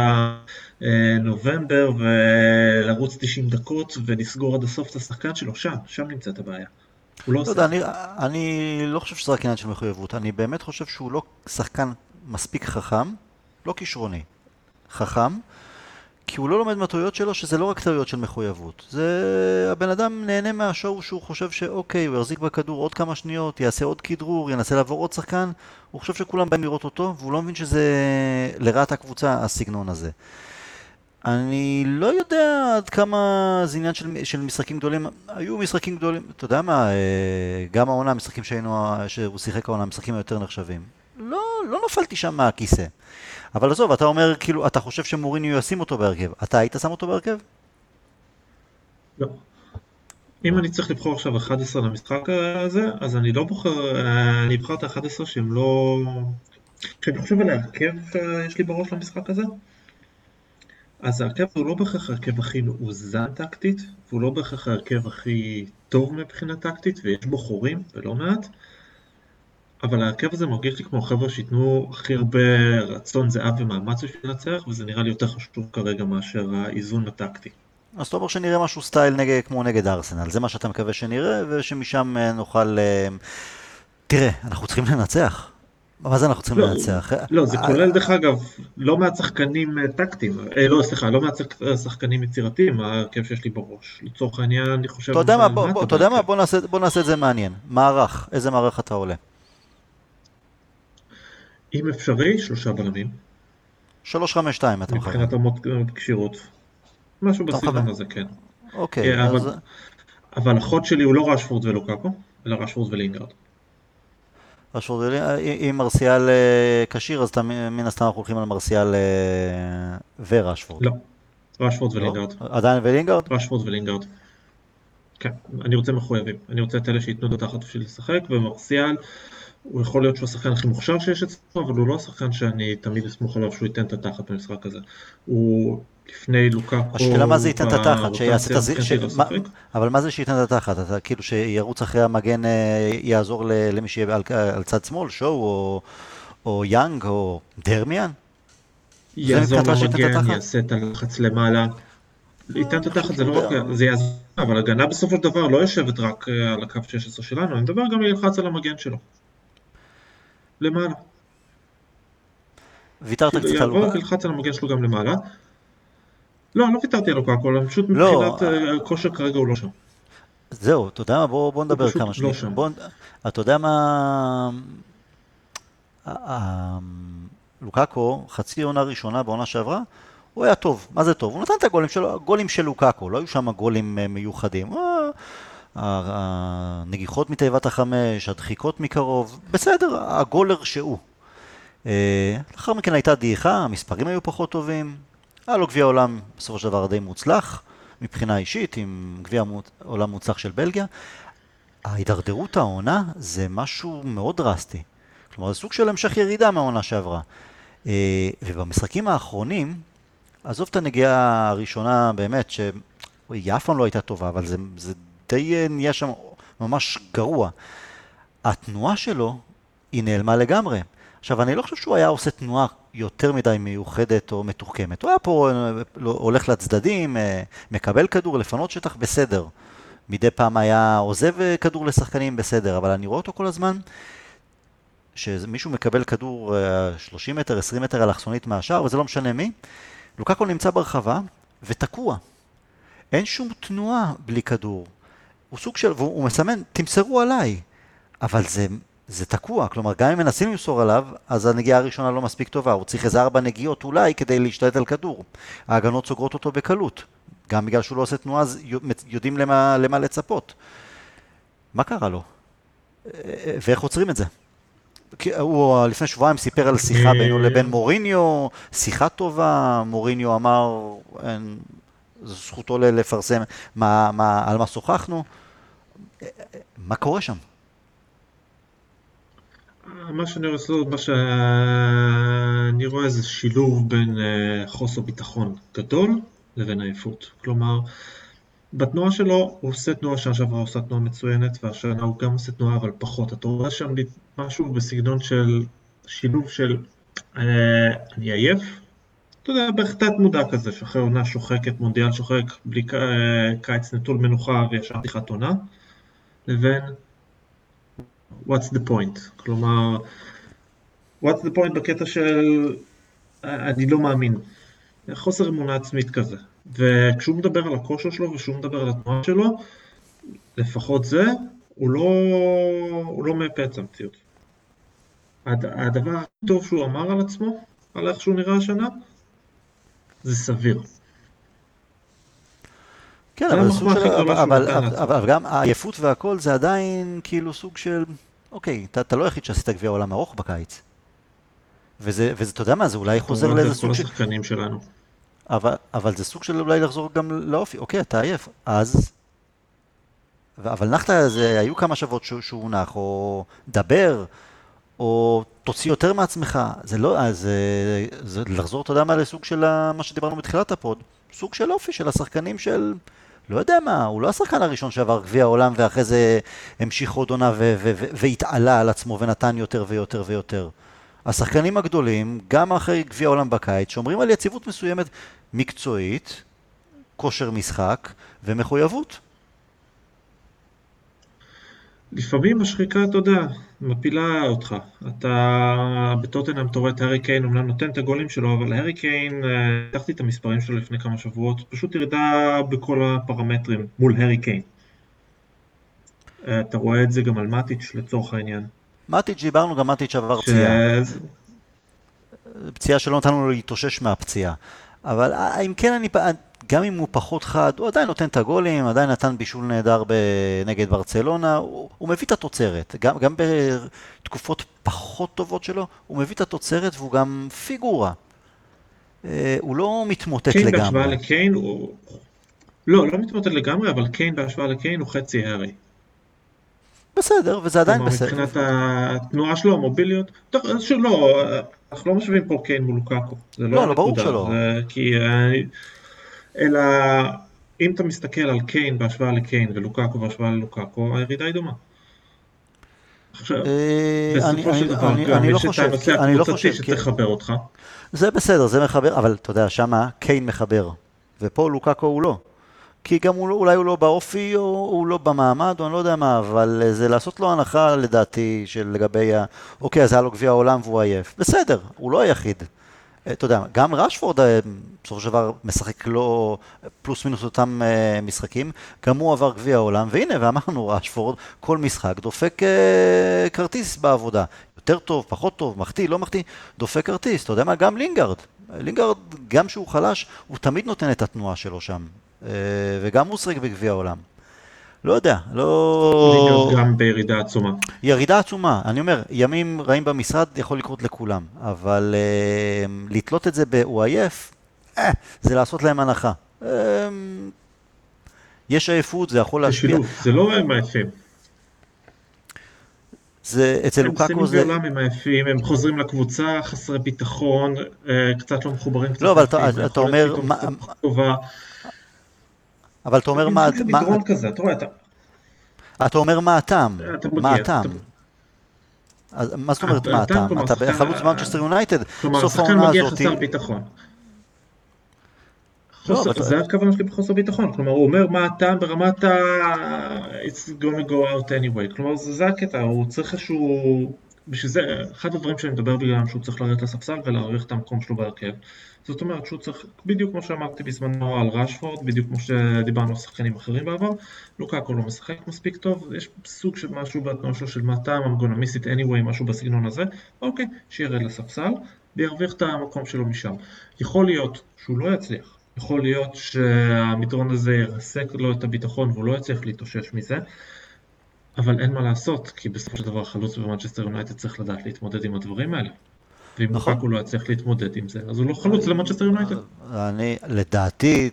Speaker 2: אה, נובמבר ולרוץ 90 דקות ולסגור עד הסוף את השחקן שלו, שם, שם נמצאת הבעיה. הוא לא
Speaker 1: לא
Speaker 2: עושה.
Speaker 1: יודע, אני, אני לא חושב שזה רק עניין של מחויבות, אני באמת חושב שהוא לא שחקן מספיק חכם, לא כישרוני, חכם, כי הוא לא לומד מהטעויות שלו, שזה לא רק טעויות של מחויבות. זה... הבן אדם נהנה מהשואו שהוא חושב שאוקיי, הוא יחזיק בכדור עוד כמה שניות, יעשה עוד כדרור, ינסה לעבור עוד שחקן, הוא חושב שכולם באים לראות אותו, והוא לא מבין שזה לרעת הקבוצה, הסגנון הזה. אני לא יודע עד כמה זה עניין של, של משחקים גדולים, היו משחקים גדולים, אתה יודע מה, אה, גם העונה, המשחקים שהיינו, שהוא שיחק העונה, המשחקים היותר נחשבים. לא, לא נפלתי שם מהכיסא. אבל עזוב, אתה אומר, כאילו, אתה חושב שמוריניו ישים אותו בהרכב. אתה היית שם אותו בהרכב?
Speaker 2: לא. אם אני צריך לבחור עכשיו 11 למשחק הזה, אז אני לא בוחר, אה, אני אבחר את ה-11 שהם לא... כשאני חושב על ההרכב שיש לי בראש למשחק הזה, אז ההרכב הוא לא בהכרח ההרכב הכי מאוזן טקטית, והוא לא בהכרח ההרכב הכי טוב מבחינה טקטית, ויש בו חורים, ולא מעט, אבל ההרכב הזה מרגיש לי כמו חבר'ה שייתנו הכי הרבה רצון זהב ומאמץ בשביל לנצח, וזה נראה לי יותר חשוב כרגע מאשר האיזון הטקטי.
Speaker 1: אז אתה אומר שנראה משהו סטייל נגד, כמו נגד ארסנל, זה מה שאתה מקווה שנראה, ושמשם אה, נוכל... אה, תראה, אנחנו צריכים לנצח. מה זה אנחנו צריכים
Speaker 2: לא,
Speaker 1: לנצח?
Speaker 2: לא, זה
Speaker 1: אה,
Speaker 2: כולל דרך אגב לא מעט שחקנים טקטיים, אה, לא סליחה, לא מעט שחק- שחקנים יצירתיים, ההרכב שיש לי בראש. לצורך העניין אני חושב...
Speaker 1: אתה יודע מה, בוא, בוא,
Speaker 2: בהרכב.
Speaker 1: בוא נעשה, בוא נעשה את זה מעניין. מערך, איזה מערך אתה עולה?
Speaker 2: אם אפשרי, שלושה בלמים,
Speaker 1: 3-5-2 אתה מכוון.
Speaker 2: מבחינת אמות כשירות. משהו בסגנון. הזה, כן.
Speaker 1: אוקיי,
Speaker 2: אה, אבל-
Speaker 1: אז...
Speaker 2: אבל החוד שלי הוא לא רשפורד ולוקאקו, אלא רשפורד ולינגרד.
Speaker 1: רשפורד, ולי- אם מרסיאל אה, כשיר, אז מן הסתם אנחנו הולכים על מרסיאל אה, ורשפורד.
Speaker 2: לא, רשפורד
Speaker 1: לא?
Speaker 2: ולינגרד.
Speaker 1: עדיין ולינגרד?
Speaker 2: רשפורד ולינגרד. כן, אני רוצה מחויבים. אני רוצה את אלה שייתנו את התחת בשביל לשחק, ומרסיאל, הוא יכול להיות שהוא השחקן הכי מוכשר שיש אצלו, אבל הוא לא השחקן שאני תמיד אסמוך עליו שהוא ייתן את התחת במשחק הזה. הוא לפני לוקאקו...
Speaker 1: השאלה מה זה ייתן את התחת, שיעשה את הז...
Speaker 2: מבחינתי
Speaker 1: ש...
Speaker 2: לא.
Speaker 1: אבל מה זה שייתן את התחת? אתה כאילו שירוץ אחרי המגן, אה, יעזור. למי שיהיה על... על צד שמאל, שואו או, או יאנג או דרמיאן?
Speaker 2: יעזור למגן? יעשה את הלחץ למעלה. ייתן את התחת זה לא. רק, זה יעזור, אבל הגנה בסופו של דבר לא יושבת רק אה, על הקו 16 שלנו, אני מדבר גם ילחץ על המגן שלו. למעלה.
Speaker 1: ויתרת
Speaker 2: כאילו,
Speaker 1: קצת על
Speaker 2: יבוא
Speaker 1: לוקה?
Speaker 2: וילחץ על המגן שלו גם למעלה. לא, לא ויתרתי על לוקאקו, אלא פשוט
Speaker 1: לא,
Speaker 2: מבחינת אה, הכושר כרגע הוא לא שם.
Speaker 1: זהו, אתה יודע מה? בוא, בוא נדבר כמה
Speaker 2: לא
Speaker 1: שניות.
Speaker 2: שם.
Speaker 1: בוא... אתה יודע מה... לוקאקו, חצי עונה ראשונה בעונה שעברה, הוא היה טוב. מה זה טוב? הוא נתן את הגולים שלו, הגולים של לוקאקו, לא היו שם גולים אה, מיוחדים. הנגיחות מתיבת החמש, הדחיקות מקרוב, בסדר, הגולר שהוא. אה, לאחר מכן הייתה דעיכה, המספרים היו פחות טובים. היה לו גביע עולם בסופו של דבר די מוצלח, מבחינה אישית, עם גביע עולם מוצלח של בלגיה. ההידרדרות העונה זה משהו מאוד דרסטי. כלומר, זה סוג של המשך ירידה מהעונה שעברה. אה, ובמשחקים האחרונים, עזוב את הנגיעה הראשונה באמת, שהיא אף פעם לא הייתה טובה, אבל זה, זה די אה, נהיה שם ממש גרוע. התנועה שלו, היא נעלמה לגמרי. עכשיו, אני לא חושב שהוא היה עושה תנועה יותר מדי מיוחדת או מתוחכמת. הוא היה פה, אה, לא- הולך לצדדים, אה, מקבל כדור, לפנות שטח, בסדר. מדי פעם היה עוזב כדור לשחקנים, בסדר. אבל אני רואה אותו כל הזמן, שמישהו מקבל כדור אה, 30 מטר, 20 מטר אלכסונית מהשער, וזה לא משנה מי. לוקקו נמצא ברחבה ותקוע. אין שום תנועה בלי כדור. הוא סוג של, הוא מסמן, תמסרו עליי. אבל זה, זה תקוע, כלומר, גם אם מנסים למסור עליו, אז הנגיעה הראשונה לא מספיק טובה. הוא צריך איזה ארבע נגיעות אולי כדי להשתלט על כדור. ההגנות סוגרות אותו בקלות. גם בגלל שהוא לא עושה תנועה, אז יודעים למה, למה לצפות. מה קרה לו? ואיך עוצרים את זה? הוא לפני שבועיים סיפר על שיחה
Speaker 2: אה,
Speaker 1: בינו לבין מוריניו, שיחה טובה, מוריניו אמר, זכותו לפרסם מה, מה, על מה שוחחנו. מה קורה שם?
Speaker 2: מה שאני רואה, לעשות, מה שאני רואה זה שילוב בין אה, חוסר ביטחון גדול לבין עייפות. כלומר, בתנועה שלו הוא עושה תנועה שעברה הוא עושה תנועה מצוינת והשנה הוא גם עושה תנועה אבל פחות. אתה רואה שם משהו בסגנון של שילוב של אה, אני עייף, אתה יודע, בערך תת מודע כזה, שאחרי עונה שוחקת, מונדיאל שוחק, בלי אה, קיץ נטול מנוחה וישר פתיחת עונה. לבין what's the point, כלומר, what's the point בקטע של אני לא מאמין, חוסר אמונה עצמית כזה, וכשהוא מדבר על הכושר שלו וכשהוא מדבר על התנועה שלו, לפחות זה, הוא לא, הוא לא את המציאות. הדבר הכי טוב שהוא אמר על עצמו, על איך שהוא נראה השנה, זה סביר.
Speaker 1: כן, אבל, סוג של, אבל, אבל, אבל, גם העייפות והכל זה עדיין כאילו סוג של, אוקיי, אתה, אתה לא היחיד שעשית גביע עולם ארוך בקיץ. וזה, וזה, אתה יודע מה, זה אולי חוזר לאיזה סוג
Speaker 2: של... השחקנים שלנו.
Speaker 1: אבל, אבל זה סוג של אולי לחזור גם לאופי, אוקיי, אתה עייף, אז... אבל נחת, זה, היו כמה שבועות שהוא, שהוא נח, או דבר, או תוציא יותר מעצמך. זה לא, אז זה, זה לחזור, אתה יודע מה, לסוג של מה שדיברנו בתחילת הפוד, סוג של אופי של השחקנים של... לא יודע מה, הוא לא השחקן הראשון שעבר גביע העולם ואחרי זה המשיך עוד עונה והתעלה על עצמו ונתן יותר ויותר ויותר. השחקנים הגדולים, גם אחרי גביע העולם בקיץ, שומרים על יציבות מסוימת מקצועית, כושר משחק ומחויבות.
Speaker 2: לפעמים השחיקה, אתה יודע, מפילה אותך. אתה בטוטנאם אתה רואה את הארי קיין, אומנם נותן את הגולים שלו, אבל הארי קיין, לקחתי את המספרים שלו לפני כמה שבועות, פשוט ירידה בכל הפרמטרים מול הארי קיין. אתה רואה את זה גם על מאטיץ' לצורך העניין.
Speaker 1: מאטיץ' דיברנו, גם מאטיץ' עבר ש... פציעה. פציעה שלא נתנו לו להתאושש מהפציעה. אבל אם כן, אני, גם אם הוא פחות חד, הוא עדיין נותן את הגולים, עדיין נתן בישול נהדר נגד ברצלונה, הוא, הוא מביא את התוצרת. גם, גם בתקופות פחות טובות שלו, הוא מביא את התוצרת והוא גם פיגורה. אה, הוא לא מתמוטט
Speaker 2: קיין
Speaker 1: לגמרי.
Speaker 2: קיין בהשוואה לקיין הוא... לא, לא מתמוטט לגמרי, אבל קיין בהשוואה לקיין הוא חצי הארי.
Speaker 1: בסדר, וזה עדיין בסדר.
Speaker 2: מבחינת התנועה שלו, המוביליות, טוב, שוב, לא, אנחנו לא משווים פה קיין מול לוקאקו.
Speaker 1: לא, לא, לא, ברור שלא.
Speaker 2: כי... אלא אם אתה מסתכל על קיין בהשוואה לקיין ולוקאקו בהשוואה ללוקאקו, הירידה היא דומה.
Speaker 1: אה, בסופו של דבר, גם יש את הנושא הקבוצתי שצריך לחבר אותך. זה בסדר, זה מחבר, אבל אתה יודע, שמה קיין מחבר, ופה לוקאקו הוא לא. כי גם הוא, לא, אולי הוא לא באופי, או הוא לא במעמד, או אני לא יודע מה, אבל זה לעשות לו הנחה לדעתי של לגבי ה... אוקיי, אז היה לו גביע העולם והוא עייף. בסדר, הוא לא היחיד. אה, אתה יודע, גם רשפורד אה, בסופו של דבר משחק לא פלוס מינוס אותם אה, משחקים, גם הוא עבר גביע העולם, והנה, ואמרנו רשפורד, כל משחק דופק כרטיס בעבודה. יותר טוב, פחות טוב, מחטיא, לא מחטיא, דופק כרטיס. אתה יודע מה? גם לינגארד. לינגארד, גם שהוא חלש, הוא תמיד נותן את התנועה שלו שם. וגם הוא שחק בגביע העולם. לא יודע,
Speaker 2: לא... גם בירידה עצומה.
Speaker 1: ירידה עצומה, אני אומר, ימים רעים במשרד יכול לקרות לכולם, אבל אה, לתלות את זה ב"הוא עייף", אה, זה לעשות להם הנחה. אה, יש עייפות, זה יכול להשפיע.
Speaker 2: זה שילוב, זה לא הם עייפים.
Speaker 1: זה, אצל לוקאקו זה...
Speaker 2: הם בעולם הם עייפים, הם חוזרים לקבוצה, חסרי ביטחון, אה, קצת לא מחוברים.
Speaker 1: לא, אבל אתה, אתה אומר... מה... אבל אתה אומר מה...
Speaker 2: זה מדרון כזה, אתה רואה, אתה...
Speaker 1: אתה אומר מה הטעם, מה הטעם. מה זאת אומרת מה הטעם? אתה חלוץ מנצ'סטר יונייטד,
Speaker 2: סוף העונה הזאת... כלומר, שחקן מגיע חסר ביטחון. לא, זה הכוונה שלי בחוסר ביטחון, כלומר הוא אומר מה הטעם ברמת ה... it's gonna go out anyway, כלומר זה הקטע, הוא צריך איזשהו... בשביל זה, אחד הדברים שאני מדבר בגללם שהוא צריך לרדת לספסל ולהעריך את המקום שלו בהרכב. זאת אומרת שהוא צריך, בדיוק כמו שאמרתי בזמנו על ראשפורד, בדיוק כמו שדיברנו על שחקנים אחרים בעבר, לוקאקו לא משחק מספיק טוב, יש סוג של משהו בתנועה שלו של מה טעם, it anyway, משהו בסגנון הזה, אוקיי, שירד לספסל וירוויח את המקום שלו משם. יכול להיות שהוא לא יצליח, יכול להיות שהמדרון הזה ירסק לו את הביטחון והוא לא יצליח להתאושש מזה, אבל אין מה לעשות, כי בסופו של דבר חלוץ במנצ'סטר יונייטד צריך לדעת להתמודד עם הדברים האלה. ואם נכון. הוא לא יצליח להתמודד עם זה, אז הוא לא חלוץ למנצ'סטר יונייטד.
Speaker 1: אני, לדעתי,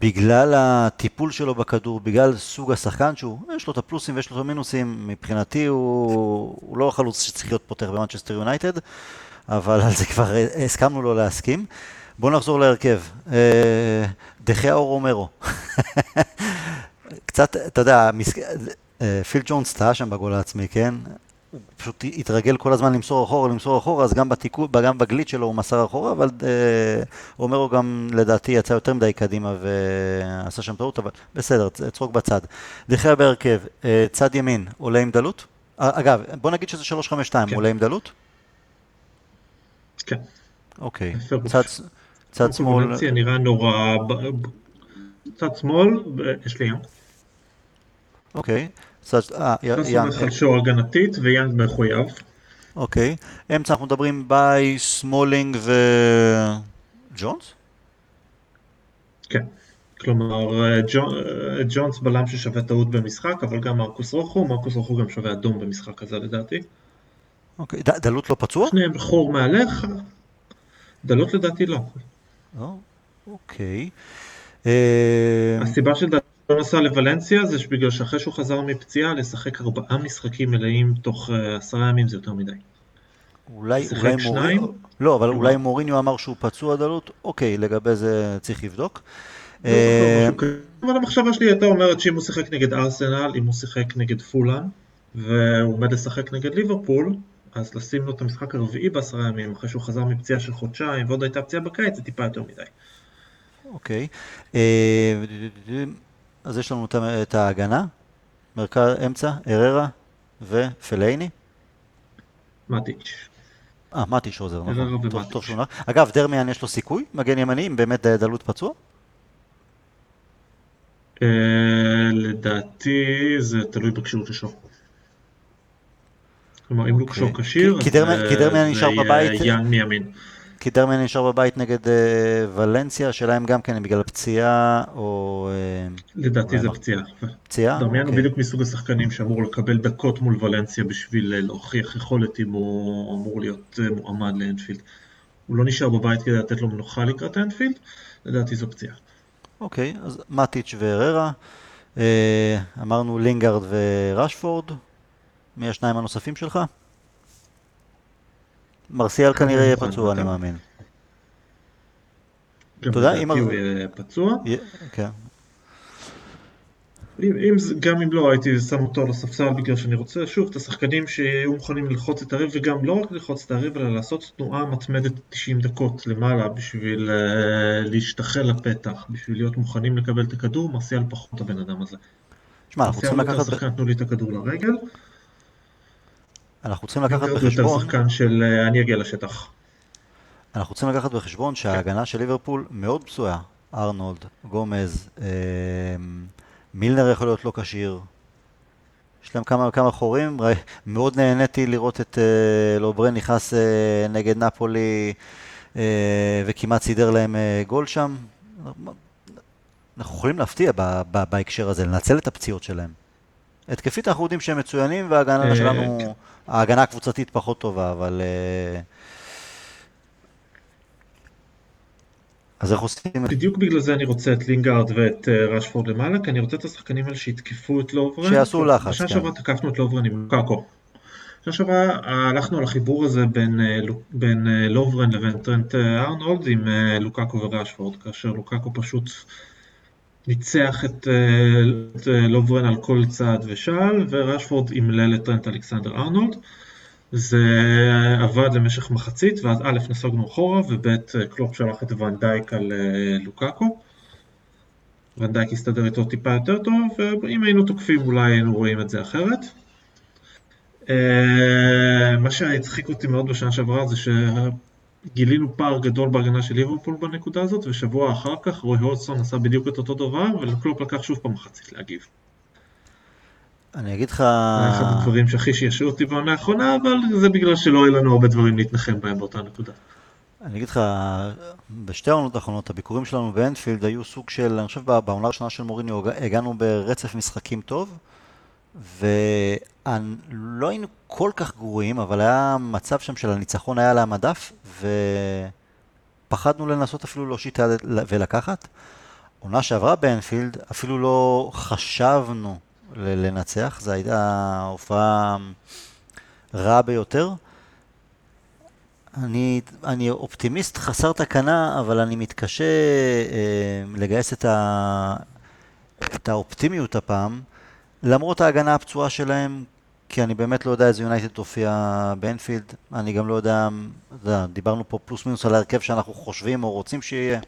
Speaker 1: בגלל הטיפול שלו בכדור, בגלל סוג השחקן שהוא, יש לו את הפלוסים ויש לו את המינוסים, מבחינתי הוא, הוא לא החלוץ שצריך להיות פותח במנצ'סטר יונייטד, אבל על זה כבר הסכמנו לו להסכים. בואו נחזור להרכב. אה, דחיה אור רומרו. קצת, אתה יודע, אה, פיל ג'ונס טעה שם בגול העצמי, כן? הוא פשוט התרגל כל הזמן למסור אחורה, למסור אחורה, אז גם, בתיקו, גם בגליץ' שלו הוא מסר אחורה, אבל אה, אומרו גם לדעתי יצא יותר מדי קדימה ועשה שם טעות, אבל בסדר, צחוק בצד. דחיה בהרכב, אה, צד ימין, עולה עם דלות? אה, אגב, בוא נגיד שזה 352, כן. עולה עם דלות?
Speaker 2: כן.
Speaker 1: אוקיי. צד, צד שמאל...
Speaker 2: נראה נורא... צד שמאל, יש לי.
Speaker 1: אוקיי.
Speaker 2: אה, יאנג. חלש הגנתית ויאנג מחויב.
Speaker 1: אוקיי. אמצע אנחנו מדברים ביי, סמולינג וג'ונס?
Speaker 2: כן. כלומר, אה, אה, ג'ונס בלם ששווה טעות במשחק, אבל גם מרקוס רוחו, מרקוס רוחו גם שווה אדום במשחק הזה לדעתי.
Speaker 1: אוקיי, דלות לא פצוע?
Speaker 2: שניהם חור מעליך, דלות לדעתי לא.
Speaker 1: אוקיי.
Speaker 2: הסיבה שדעתי לא נסע לוולנסיה זה בגלל שאחרי שהוא חזר מפציעה לשחק ארבעה משחקים מלאים תוך אה, עשרה ימים זה יותר מדי.
Speaker 1: אולי, אולי מוריניו, לא, אבל אולי מוריניו אמר שהוא פצוע דלות, אוקיי, לגבי זה צריך לבדוק.
Speaker 2: לא אה, אבל המחשבה שלי הייתה אומרת שאם הוא שיחק נגד ארסנל, אם הוא שיחק נגד פולאן, והוא עומד לשחק נגד ליברפול, אז לשים לו את המשחק הרביעי בעשרה ימים, אחרי שהוא חזר מפציעה של חודשיים, ועוד הייתה פציעה בקיץ, זה טיפה יותר מדי.
Speaker 1: אוקיי. אז יש לנו את ההגנה, מרכז אמצע, אררה ופלייני.
Speaker 2: מטיץ'.
Speaker 1: אה, מטיץ' עוזר, נכון. טוב, טוב שהוא נח. אגב, דרמיאן יש לו סיכוי, מגן ימני, אם באמת דלות פצוע?
Speaker 2: אה, לדעתי זה תלוי בכשירות שלו. כלומר, אם לוקשו אוקיי. כשיר,
Speaker 1: זה
Speaker 2: יהיה יאן מימין.
Speaker 1: כי דרמן נשאר בבית נגד uh, ולנסיה, השאלה אם גם כן בגלל פציעה או... Uh,
Speaker 2: לדעתי זה פציעה.
Speaker 1: פציעה?
Speaker 2: דרמיאן הוא אוקיי. בדיוק מסוג השחקנים שאמור לקבל דקות מול ולנסיה בשביל uh, להוכיח יכולת אם הוא אמור להיות uh, מועמד לאנפילד. הוא לא נשאר בבית כדי לתת לו מנוחה לקראת אנפילד, לדעתי זו פציעה.
Speaker 1: אוקיי, okay, אז מטיץ' ואררה. Uh, אמרנו לינגארד ורשפורד. מי השניים הנוספים שלך? מרסיאל כנראה יהיה פצוע, אני מאמין.
Speaker 2: אתה יודע, אם... הוא יהיה פצוע.
Speaker 1: כן.
Speaker 2: גם אם לא, הייתי שם אותו על הספסל בגלל שאני רוצה, שוב, את השחקנים שיהיו מוכנים ללחוץ את הריב, וגם לא רק ללחוץ את הריב, אלא לעשות תנועה מתמדת 90 דקות למעלה בשביל uh, להשתחל לפתח, בשביל להיות מוכנים לקבל את הכדור, מרסיאל פחות הבן אדם הזה.
Speaker 1: שמע, אנחנו צריכים לקחת...
Speaker 2: תנו לי את הכדור לרגל.
Speaker 1: אנחנו צריכים לקחת בחשבון...
Speaker 2: שחקן של אה, אני אגיע לשטח.
Speaker 1: אנחנו צריכים לקחת בחשבון שההגנה של ליברפול מאוד פצועה. ארנולד, גומז, אה, מילנר יכול להיות לא כשיר. יש להם כמה וכמה חורים. מאוד נהניתי לראות את אה, לוברן נכנס אה, נגד נפולי אה, וכמעט סידר להם אה, גול שם. אנחנו יכולים להפתיע בהקשר הזה, לנצל את הפציעות שלהם. התקפית אנחנו יודעים שהם מצוינים, וההגנה אה, שלנו, כן. ההגנה הקבוצתית פחות טובה, אבל... אה, אז איך עושים?
Speaker 2: בדיוק בגלל זה אני רוצה את לינגארד ואת אה, רשפורד למעלה, כי אני רוצה את השחקנים האלה שיתקפו את לוברן.
Speaker 1: שיעשו לחץ, כן.
Speaker 2: בשנה שעברה תקפנו את לוברן עם לוקאקו. בשנה שעברה הלכנו על החיבור הזה בין, בין לוברן לבין טרנט ארנולד עם לוקאקו ורשפורד, כאשר לוקאקו פשוט ניצח את, אה, אה, לוברן על כל צעד ושעל, ורשפורד אימלל את טרנט אלכסנדר ארנולד. זה עבד למשך מחצית, ואז א' נסוגנו אחורה, וב' קלופ שלח את ונדייק על אה, לוקאקו. ונדייק הסתדר איתו טיפה יותר טוב, ואם היינו תוקפים אולי היינו רואים את זה אחרת. מה שהצחיק אותי מאוד בשנה שעברה זה גילינו פער גדול בהגנה של ליברפול בנקודה הזאת, ושבוע אחר כך רוי הודסון עשה בדיוק את אותו דבר, ולקלופ לקח שוב פעם מחצית להגיב.
Speaker 1: אני אגיד לך...
Speaker 2: זה אחד הדברים שהכי שישעו אותי בעונה האחרונה, אבל זה בגלל שלא היו לנו הרבה דברים להתנחם בהם באותה נקודה.
Speaker 1: אני אגיד לך, בשתי העונות האחרונות, הביקורים שלנו באנפילד היו סוג של, אני חושב בעונה הראשונה של מוריניו הגענו ברצף משחקים טוב, ולא היינו כל כך גרועים, אבל היה מצב שם של הניצחון היה על המדף, ופחדנו לנסות אפילו להושיט ולקחת. עונה שעברה באנפילד, אפילו לא חשבנו לנצח, זו הייתה הופעה רעה ביותר. אני, אני אופטימיסט חסר תקנה, אבל אני מתקשה אה, לגייס את, ה, את האופטימיות הפעם. למרות ההגנה הפצועה שלהם, כי אני באמת לא יודע איזה יונייטד תופיע באנפילד, אני גם לא יודע, יודע, דיברנו פה פלוס מינוס על ההרכב שאנחנו חושבים או רוצים שיהיה,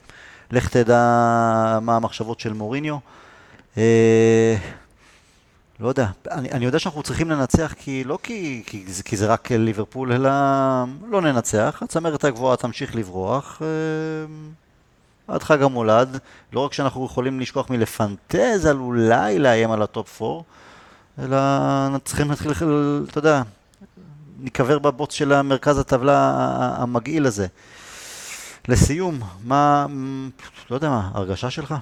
Speaker 1: לך תדע מה המחשבות של מוריניו. אה, לא יודע, אני, אני יודע שאנחנו צריכים לנצח כי לא כי, כי, כי, כי זה רק ליברפול, אלא לא ננצח, הצמרת הגבוהה תמשיך לברוח. אה, עד חג המולד, לא רק שאנחנו יכולים לשכוח מלפנטז על אולי לאיים על ה top 4, אלא צריכים להתחיל, אתה יודע, ניקבר בבוץ של המרכז הטבלה המגעיל הזה. לסיום, מה, לא יודע מה, הרגשה שלך?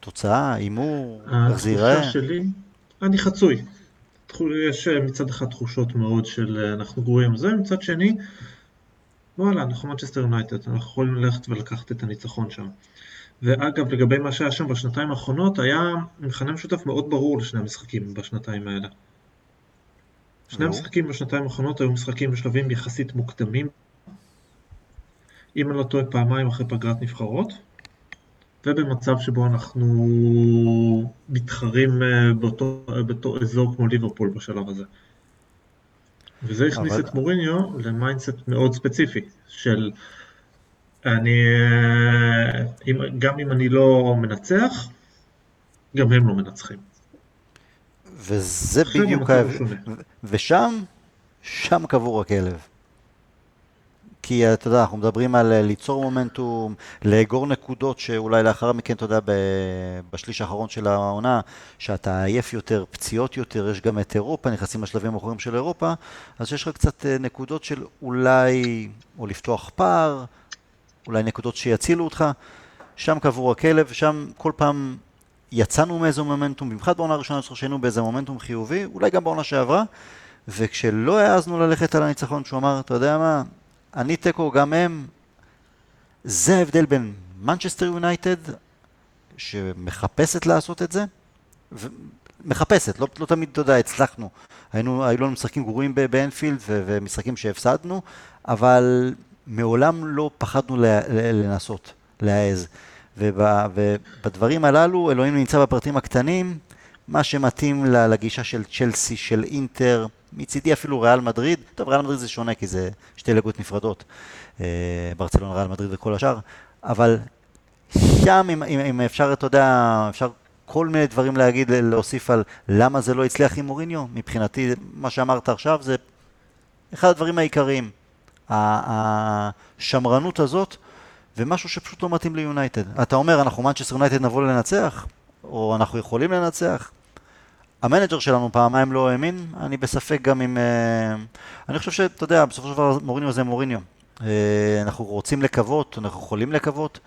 Speaker 1: תוצאה, הימור, איך זה ייראה?
Speaker 2: שלי, אני חצוי. יש מצד אחד תחושות מאוד של אנחנו גרועים זה, מצד שני, וואלה, אנחנו מנצ'סטר יונייטד, אנחנו יכולים ללכת ולקחת את הניצחון שם. ואגב, לגבי מה שהיה שם בשנתיים האחרונות, היה מכנה משותף מאוד ברור לשני המשחקים בשנתיים האלה. שני המשחקים בשנתיים האחרונות היו משחקים בשלבים יחסית מוקדמים. אם אני לא טועה, פעמיים אחרי פגרת נבחרות. ובמצב שבו אנחנו מתחרים אה, באותו, באותו אזור כמו ליברפול בשלב הזה. וזה הכניס אבל... את מוריניו ל mindset מאוד ספציפי של אני, אה, גם אם אני לא מנצח, גם הם לא מנצחים.
Speaker 1: וזה בדיוק, ה... ושם, שם קבור הכלב. כי אתה יודע, אנחנו מדברים על אה, ליצור מומנטום, לאגור נקודות שאולי לאחר מכן, אתה יודע, בשליש האחרון של העונה, שאתה עייף יותר, פציעות יותר, יש גם את אירופה, נכנסים לשלבים האחרונים של אירופה, אז יש לך קצת אה, נקודות של אולי, או לפתוח פער, אולי נקודות שיצילו אותך, שם קבור הכלב, שם כל פעם יצאנו מאיזה מומנטום, במיוחד בעונה הראשונה שהיינו באיזה מומנטום חיובי, אולי גם בעונה שעברה, וכשלא העזנו ללכת על הניצחון, שהוא אמר, אתה יודע מה, אני תיקו, גם הם, זה ההבדל בין מנצ'סטר יונייטד, שמחפשת לעשות את זה, ו... מחפשת, לא, לא תמיד, אתה יודע, הצלחנו. היינו, היו לנו משחקים גרועים באנפילד ומשחקים שהפסדנו, אבל מעולם לא פחדנו לנסות, להעז. ובדברים הללו, אלוהים נמצא בפרטים הקטנים, מה שמתאים לגישה של צ'לסי, של אינטר, מצידי אפילו ריאל מדריד, טוב ריאל מדריד זה שונה כי זה שתי ליגות נפרדות, אה, ברצלונה, ריאל מדריד וכל השאר, אבל שם אם, אם, אם אפשר, אתה יודע, אפשר כל מיני דברים להגיד, להוסיף על למה זה לא הצליח עם מוריניו, מבחינתי מה שאמרת עכשיו זה אחד הדברים העיקריים. השמרנות הזאת, ומשהו שפשוט לא מתאים ליונייטד. אתה אומר, אנחנו מנצ'סטר יונייטד נבוא לנצח, או אנחנו יכולים לנצח. המנג'ר שלנו פעמיים לא האמין, אני בספק גם אם... אה, אני חושב שאתה יודע, בסופו של דבר מוריניו זה מוריניו. אה, אנחנו רוצים לקוות, אנחנו יכולים לקוות,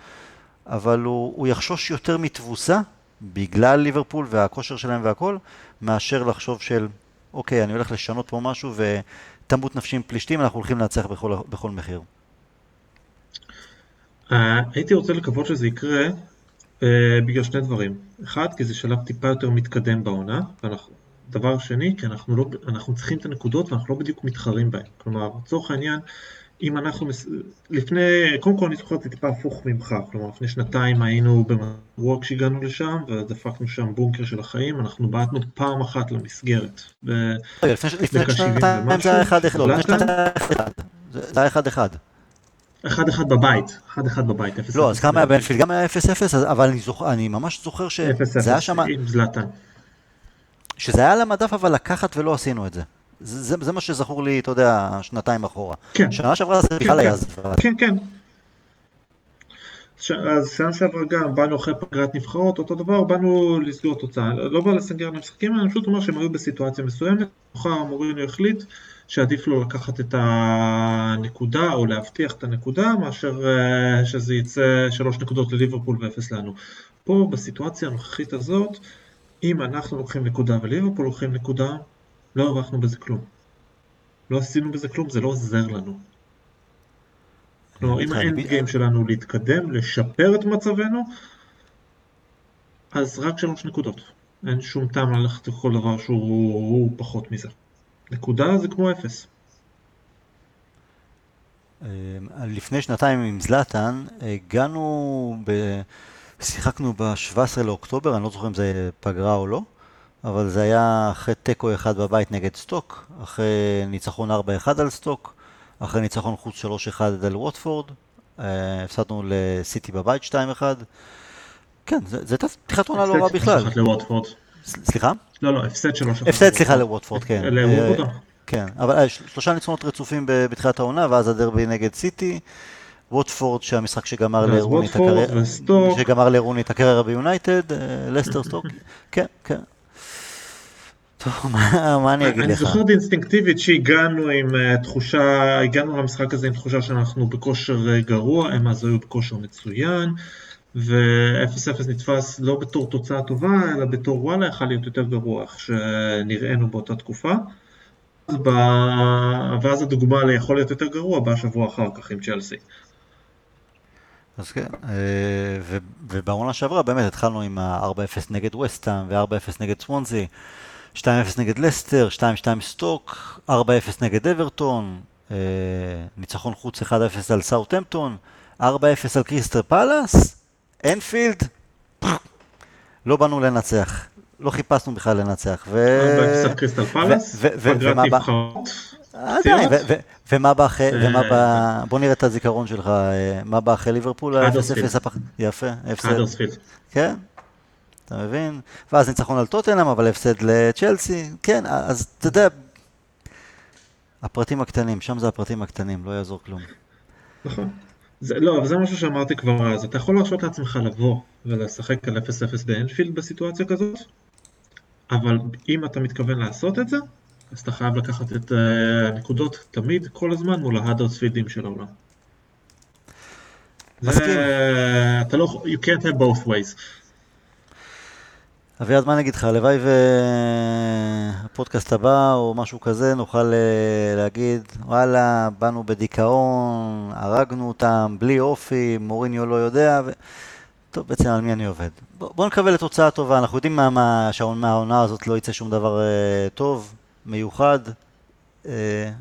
Speaker 1: אבל הוא, הוא יחשוש יותר מתבוסה, בגלל ליברפול והכושר שלהם והכל, מאשר לחשוב של, אוקיי, אני הולך לשנות פה משהו תמות נפשי עם פלישתים, אנחנו הולכים לנצח בכל, בכל מחיר.
Speaker 2: Uh, הייתי רוצה לקוות שזה יקרה בגלל שני דברים. אחד, כי זה שלב טיפה יותר מתקדם בעונה, ואנחנו, דבר שני, כי אנחנו, לא, אנחנו צריכים את הנקודות ואנחנו לא בדיוק מתחרים בהן. כלומר, לצורך העניין, אם אנחנו, לפני, קודם כל אני זוכר את זה טיפה הפוך ממך, כלומר לפני שנתיים היינו במרוק כשהגענו לשם ודפקנו שם בונקר של החיים, אנחנו בעטנו פעם אחת למסגרת.
Speaker 1: לפני שנתיים זה היה אחד אחד, לא, זה היה אחד אחד.
Speaker 2: אחד בבית, אחד אחד בבית, אפס
Speaker 1: לא, אז כמה היה באנפילד? גם היה אפס אפס, אבל אני ממש זוכר שזה היה שם...
Speaker 2: עם זלאטן.
Speaker 1: שזה היה על המדף אבל לקחת ולא עשינו את זה. זה, זה מה שזכור לי, אתה יודע, שנתיים אחורה.
Speaker 2: כן.
Speaker 1: שנה שעברה זה בכלל היה זוועה.
Speaker 2: כן, כן. אז שנה שעברה גם, באנו אחרי פגרת נבחרות, אותו דבר, באנו לסגור תוצאה. לא בא לסגר למשחקים, אני פשוט אומר שהם היו בסיטואציה מסוימת, מחר מורינו החליט שעדיף לו לקחת את הנקודה, או להבטיח את הנקודה, מאשר אה, שזה יצא שלוש נקודות לליברפול ואפס לנו. פה, בסיטואציה הנוכחית הזאת, אם אנחנו לוקחים נקודה וליברפול לוקחים נקודה, לא הרווחנו בזה כלום. לא עשינו בזה כלום, זה לא עוזר לנו. כלומר, אם האנד גיים שלנו להתקדם, לשפר את מצבנו, אז רק שלוש נקודות. אין שום טעם ללכת לכל דבר שהוא פחות מזה. נקודה זה כמו אפס.
Speaker 1: אמ, לפני שנתיים עם זלאטן, הגענו, ב... שיחקנו ב-17 לאוקטובר, אני לא זוכר אם זה פגרה או לא, אבל זה היה אחרי תיקו אחד בבית נגד סטוק, אחרי ניצחון 4-1 על סטוק, אחרי ניצחון חוץ 3-1 על ווטפורד, אה, הפסדנו לסיטי בבית 2-1. כן, זו הייתה פתיחת עונה לא רעה בכלל. סליחה?
Speaker 2: לא, לא, הפסד 3-1.
Speaker 1: הפסד, סליחה, לווטפורד, כן.
Speaker 2: לווטפורד.
Speaker 1: כן, אבל אה, שלושה ניצחונות רצופים בתחילת העונה, ואז הדרבי נגד סיטי. ווטפורד, שהמשחק שגמר לרוני את הקריירה, שגמר לרוני את הקריירה ביונייטד, אה, לסטר סטוק, כן, כן. טוב, מה, מה אני אגיד לך?
Speaker 2: אני זוכר אינסטינקטיבית שהגענו עם אה, תחושה, הגענו למשחק הזה עם תחושה שאנחנו בכושר גרוע, הם אז היו בכושר מצוין, ו-0-0 נתפס לא בתור תוצאה טובה, אלא בתור וואלה, יכול להיות יותר גרוע, איך שנראינו באותה תקופה. ואז הדוגמה ליכול להיות יותר גרוע בא שבוע אחר כך עם צ'לסי.
Speaker 1: אז כן, אה, ובעונה שעברה באמת התחלנו עם ה-4-0 נגד וסטאם ו-4-0 נגד סוונזי, 2-0 נגד לסטר, 2-2 סטוק, 4-0 נגד אברטון, אה, ניצחון חוץ 1-0 על סאוטהמפטון, 4-0 על קריסטל פאלאס, אנפילד, לא באנו לנצח. לא חיפשנו בכלל לנצח.
Speaker 2: ו... קריסטל פלאס, פגרת נבחרות.
Speaker 1: עדיין, ומה בא אחרי, ומה בא, בוא נראה את הזיכרון שלך, אה, מה בא אחרי ליברפול? יפה, הפסד. כן, אתה מבין? ואז ניצחון על טוטנאם, אבל הפסד לצ'לסי, כן, אז אתה יודע, הפרטים הקטנים, שם זה הפרטים הקטנים, לא יעזור כלום.
Speaker 2: נכון. זה, לא, אבל זה משהו שאמרתי כבר אז, אתה יכול להרשות לעצמך לבוא ולשחק על 0-0 באנפילד בסיטואציה כזאת, אבל אם אתה מתכוון לעשות את זה, אז אתה חייב לקחת את אה, הנקודות uh, תמיד, כל הזמן, מול ההאדרספילדים של העולם. מסכים. זה, אתה לא, you can't have both ways.
Speaker 1: אביעד, מה אני אגיד לך, הלוואי והפודקאסט הבא או משהו כזה נוכל אה, להגיד, וואלה, באנו בדיכאון, הרגנו אותם, בלי אופי, מוריניו לא יודע, ו... טוב, בעצם על מי אני עובד. בוא, בוא נקווה לתוצאה טובה, אנחנו יודעים מה, מה, שהעונה הזאת לא יצא שום דבר אה, טוב, מיוחד, אה,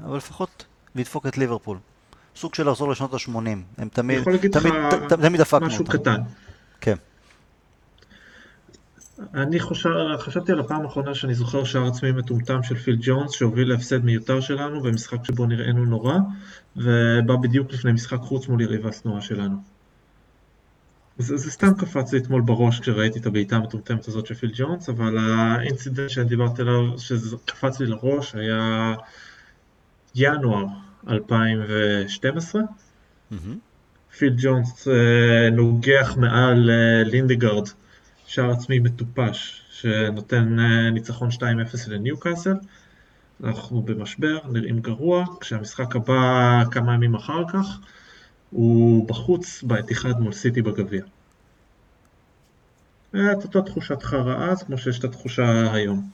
Speaker 1: אבל לפחות לדפוק את ליברפול. סוג של לחזור לשנות ה-80, הם תמיד, תמיד, תמיד דפקנו
Speaker 2: אותם. משהו קטן.
Speaker 1: כן.
Speaker 2: אני חושב, חשבתי על הפעם האחרונה שאני זוכר שער עצמי מטומטם של פיל ג'ונס שהוביל להפסד מיותר שלנו במשחק שבו נראינו נורא ובא בדיוק לפני משחק חוץ מול יריבה השנואה שלנו. זה, זה סתם קפץ לי אתמול בראש כשראיתי את הבעיטה המטומטמת הזאת של פיל ג'ונס אבל האינצידנט שאני דיברתי עליו שקפץ לי לראש היה ינואר 2012 mm-hmm. פיל ג'ונס אה, נוגח מעל אה, לינדגרד שער עצמי מטופש שנותן אה, ניצחון 2-0 לניוקאסל. אנחנו במשבר, נראים גרוע, כשהמשחק הבא כמה ימים אחר כך הוא בחוץ באתיחד מול סיטי בגביע. את אותה תחושת חרא אז כמו שיש את התחושה היום.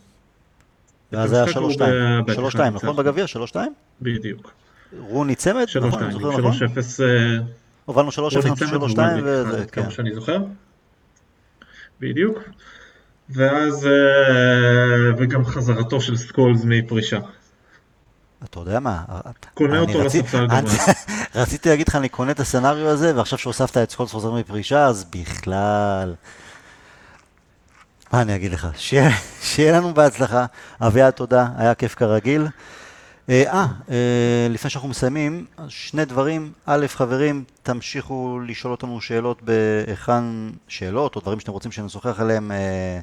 Speaker 1: ואז זה היה 3-2, 3-2 נכון בגביע? 3-2?
Speaker 2: בדיוק.
Speaker 1: רוני צמד? 3-2, נכון, 3-0. הובלנו 3-0, 3-2 וזה, כן.
Speaker 2: כמה שאני זוכר. בדיוק. ואז, אה, וגם חזרתו של סקולס מפרישה.
Speaker 1: אתה יודע מה?
Speaker 2: קונה אותו לספסל גם.
Speaker 1: רציתי להגיד לך, אני קונה את ה scenario הזה, ועכשיו שהוספת את סקולס חוזר מפרישה, אז בכלל... מה אני אגיד לך? שיהיה לנו בהצלחה. אביעד, תודה, היה כיף כרגיל. אה, אה, אה, לפני שאנחנו מסיימים, שני דברים. א', חברים, תמשיכו לשאול אותנו שאלות בהיכן, שאלות או דברים שאתם רוצים שנשוחח עליהם, אה,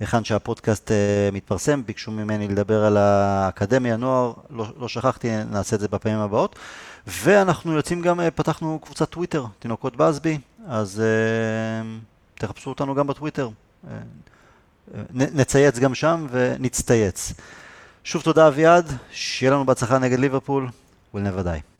Speaker 1: היכן שהפודקאסט אה, מתפרסם. ביקשו ממני לדבר על האקדמיה, נוער, לא, לא שכחתי, נעשה את זה בפעמים הבאות. ואנחנו יוצאים גם, אה, פתחנו קבוצת טוויטר, תינוקות בסבי, אז אה, תחפשו אותנו גם בטוויטר. אה, נצייץ גם שם ונצטייץ. שוב תודה אביעד, שיהיה לנו בהצלחה נגד ליברפול, we'll.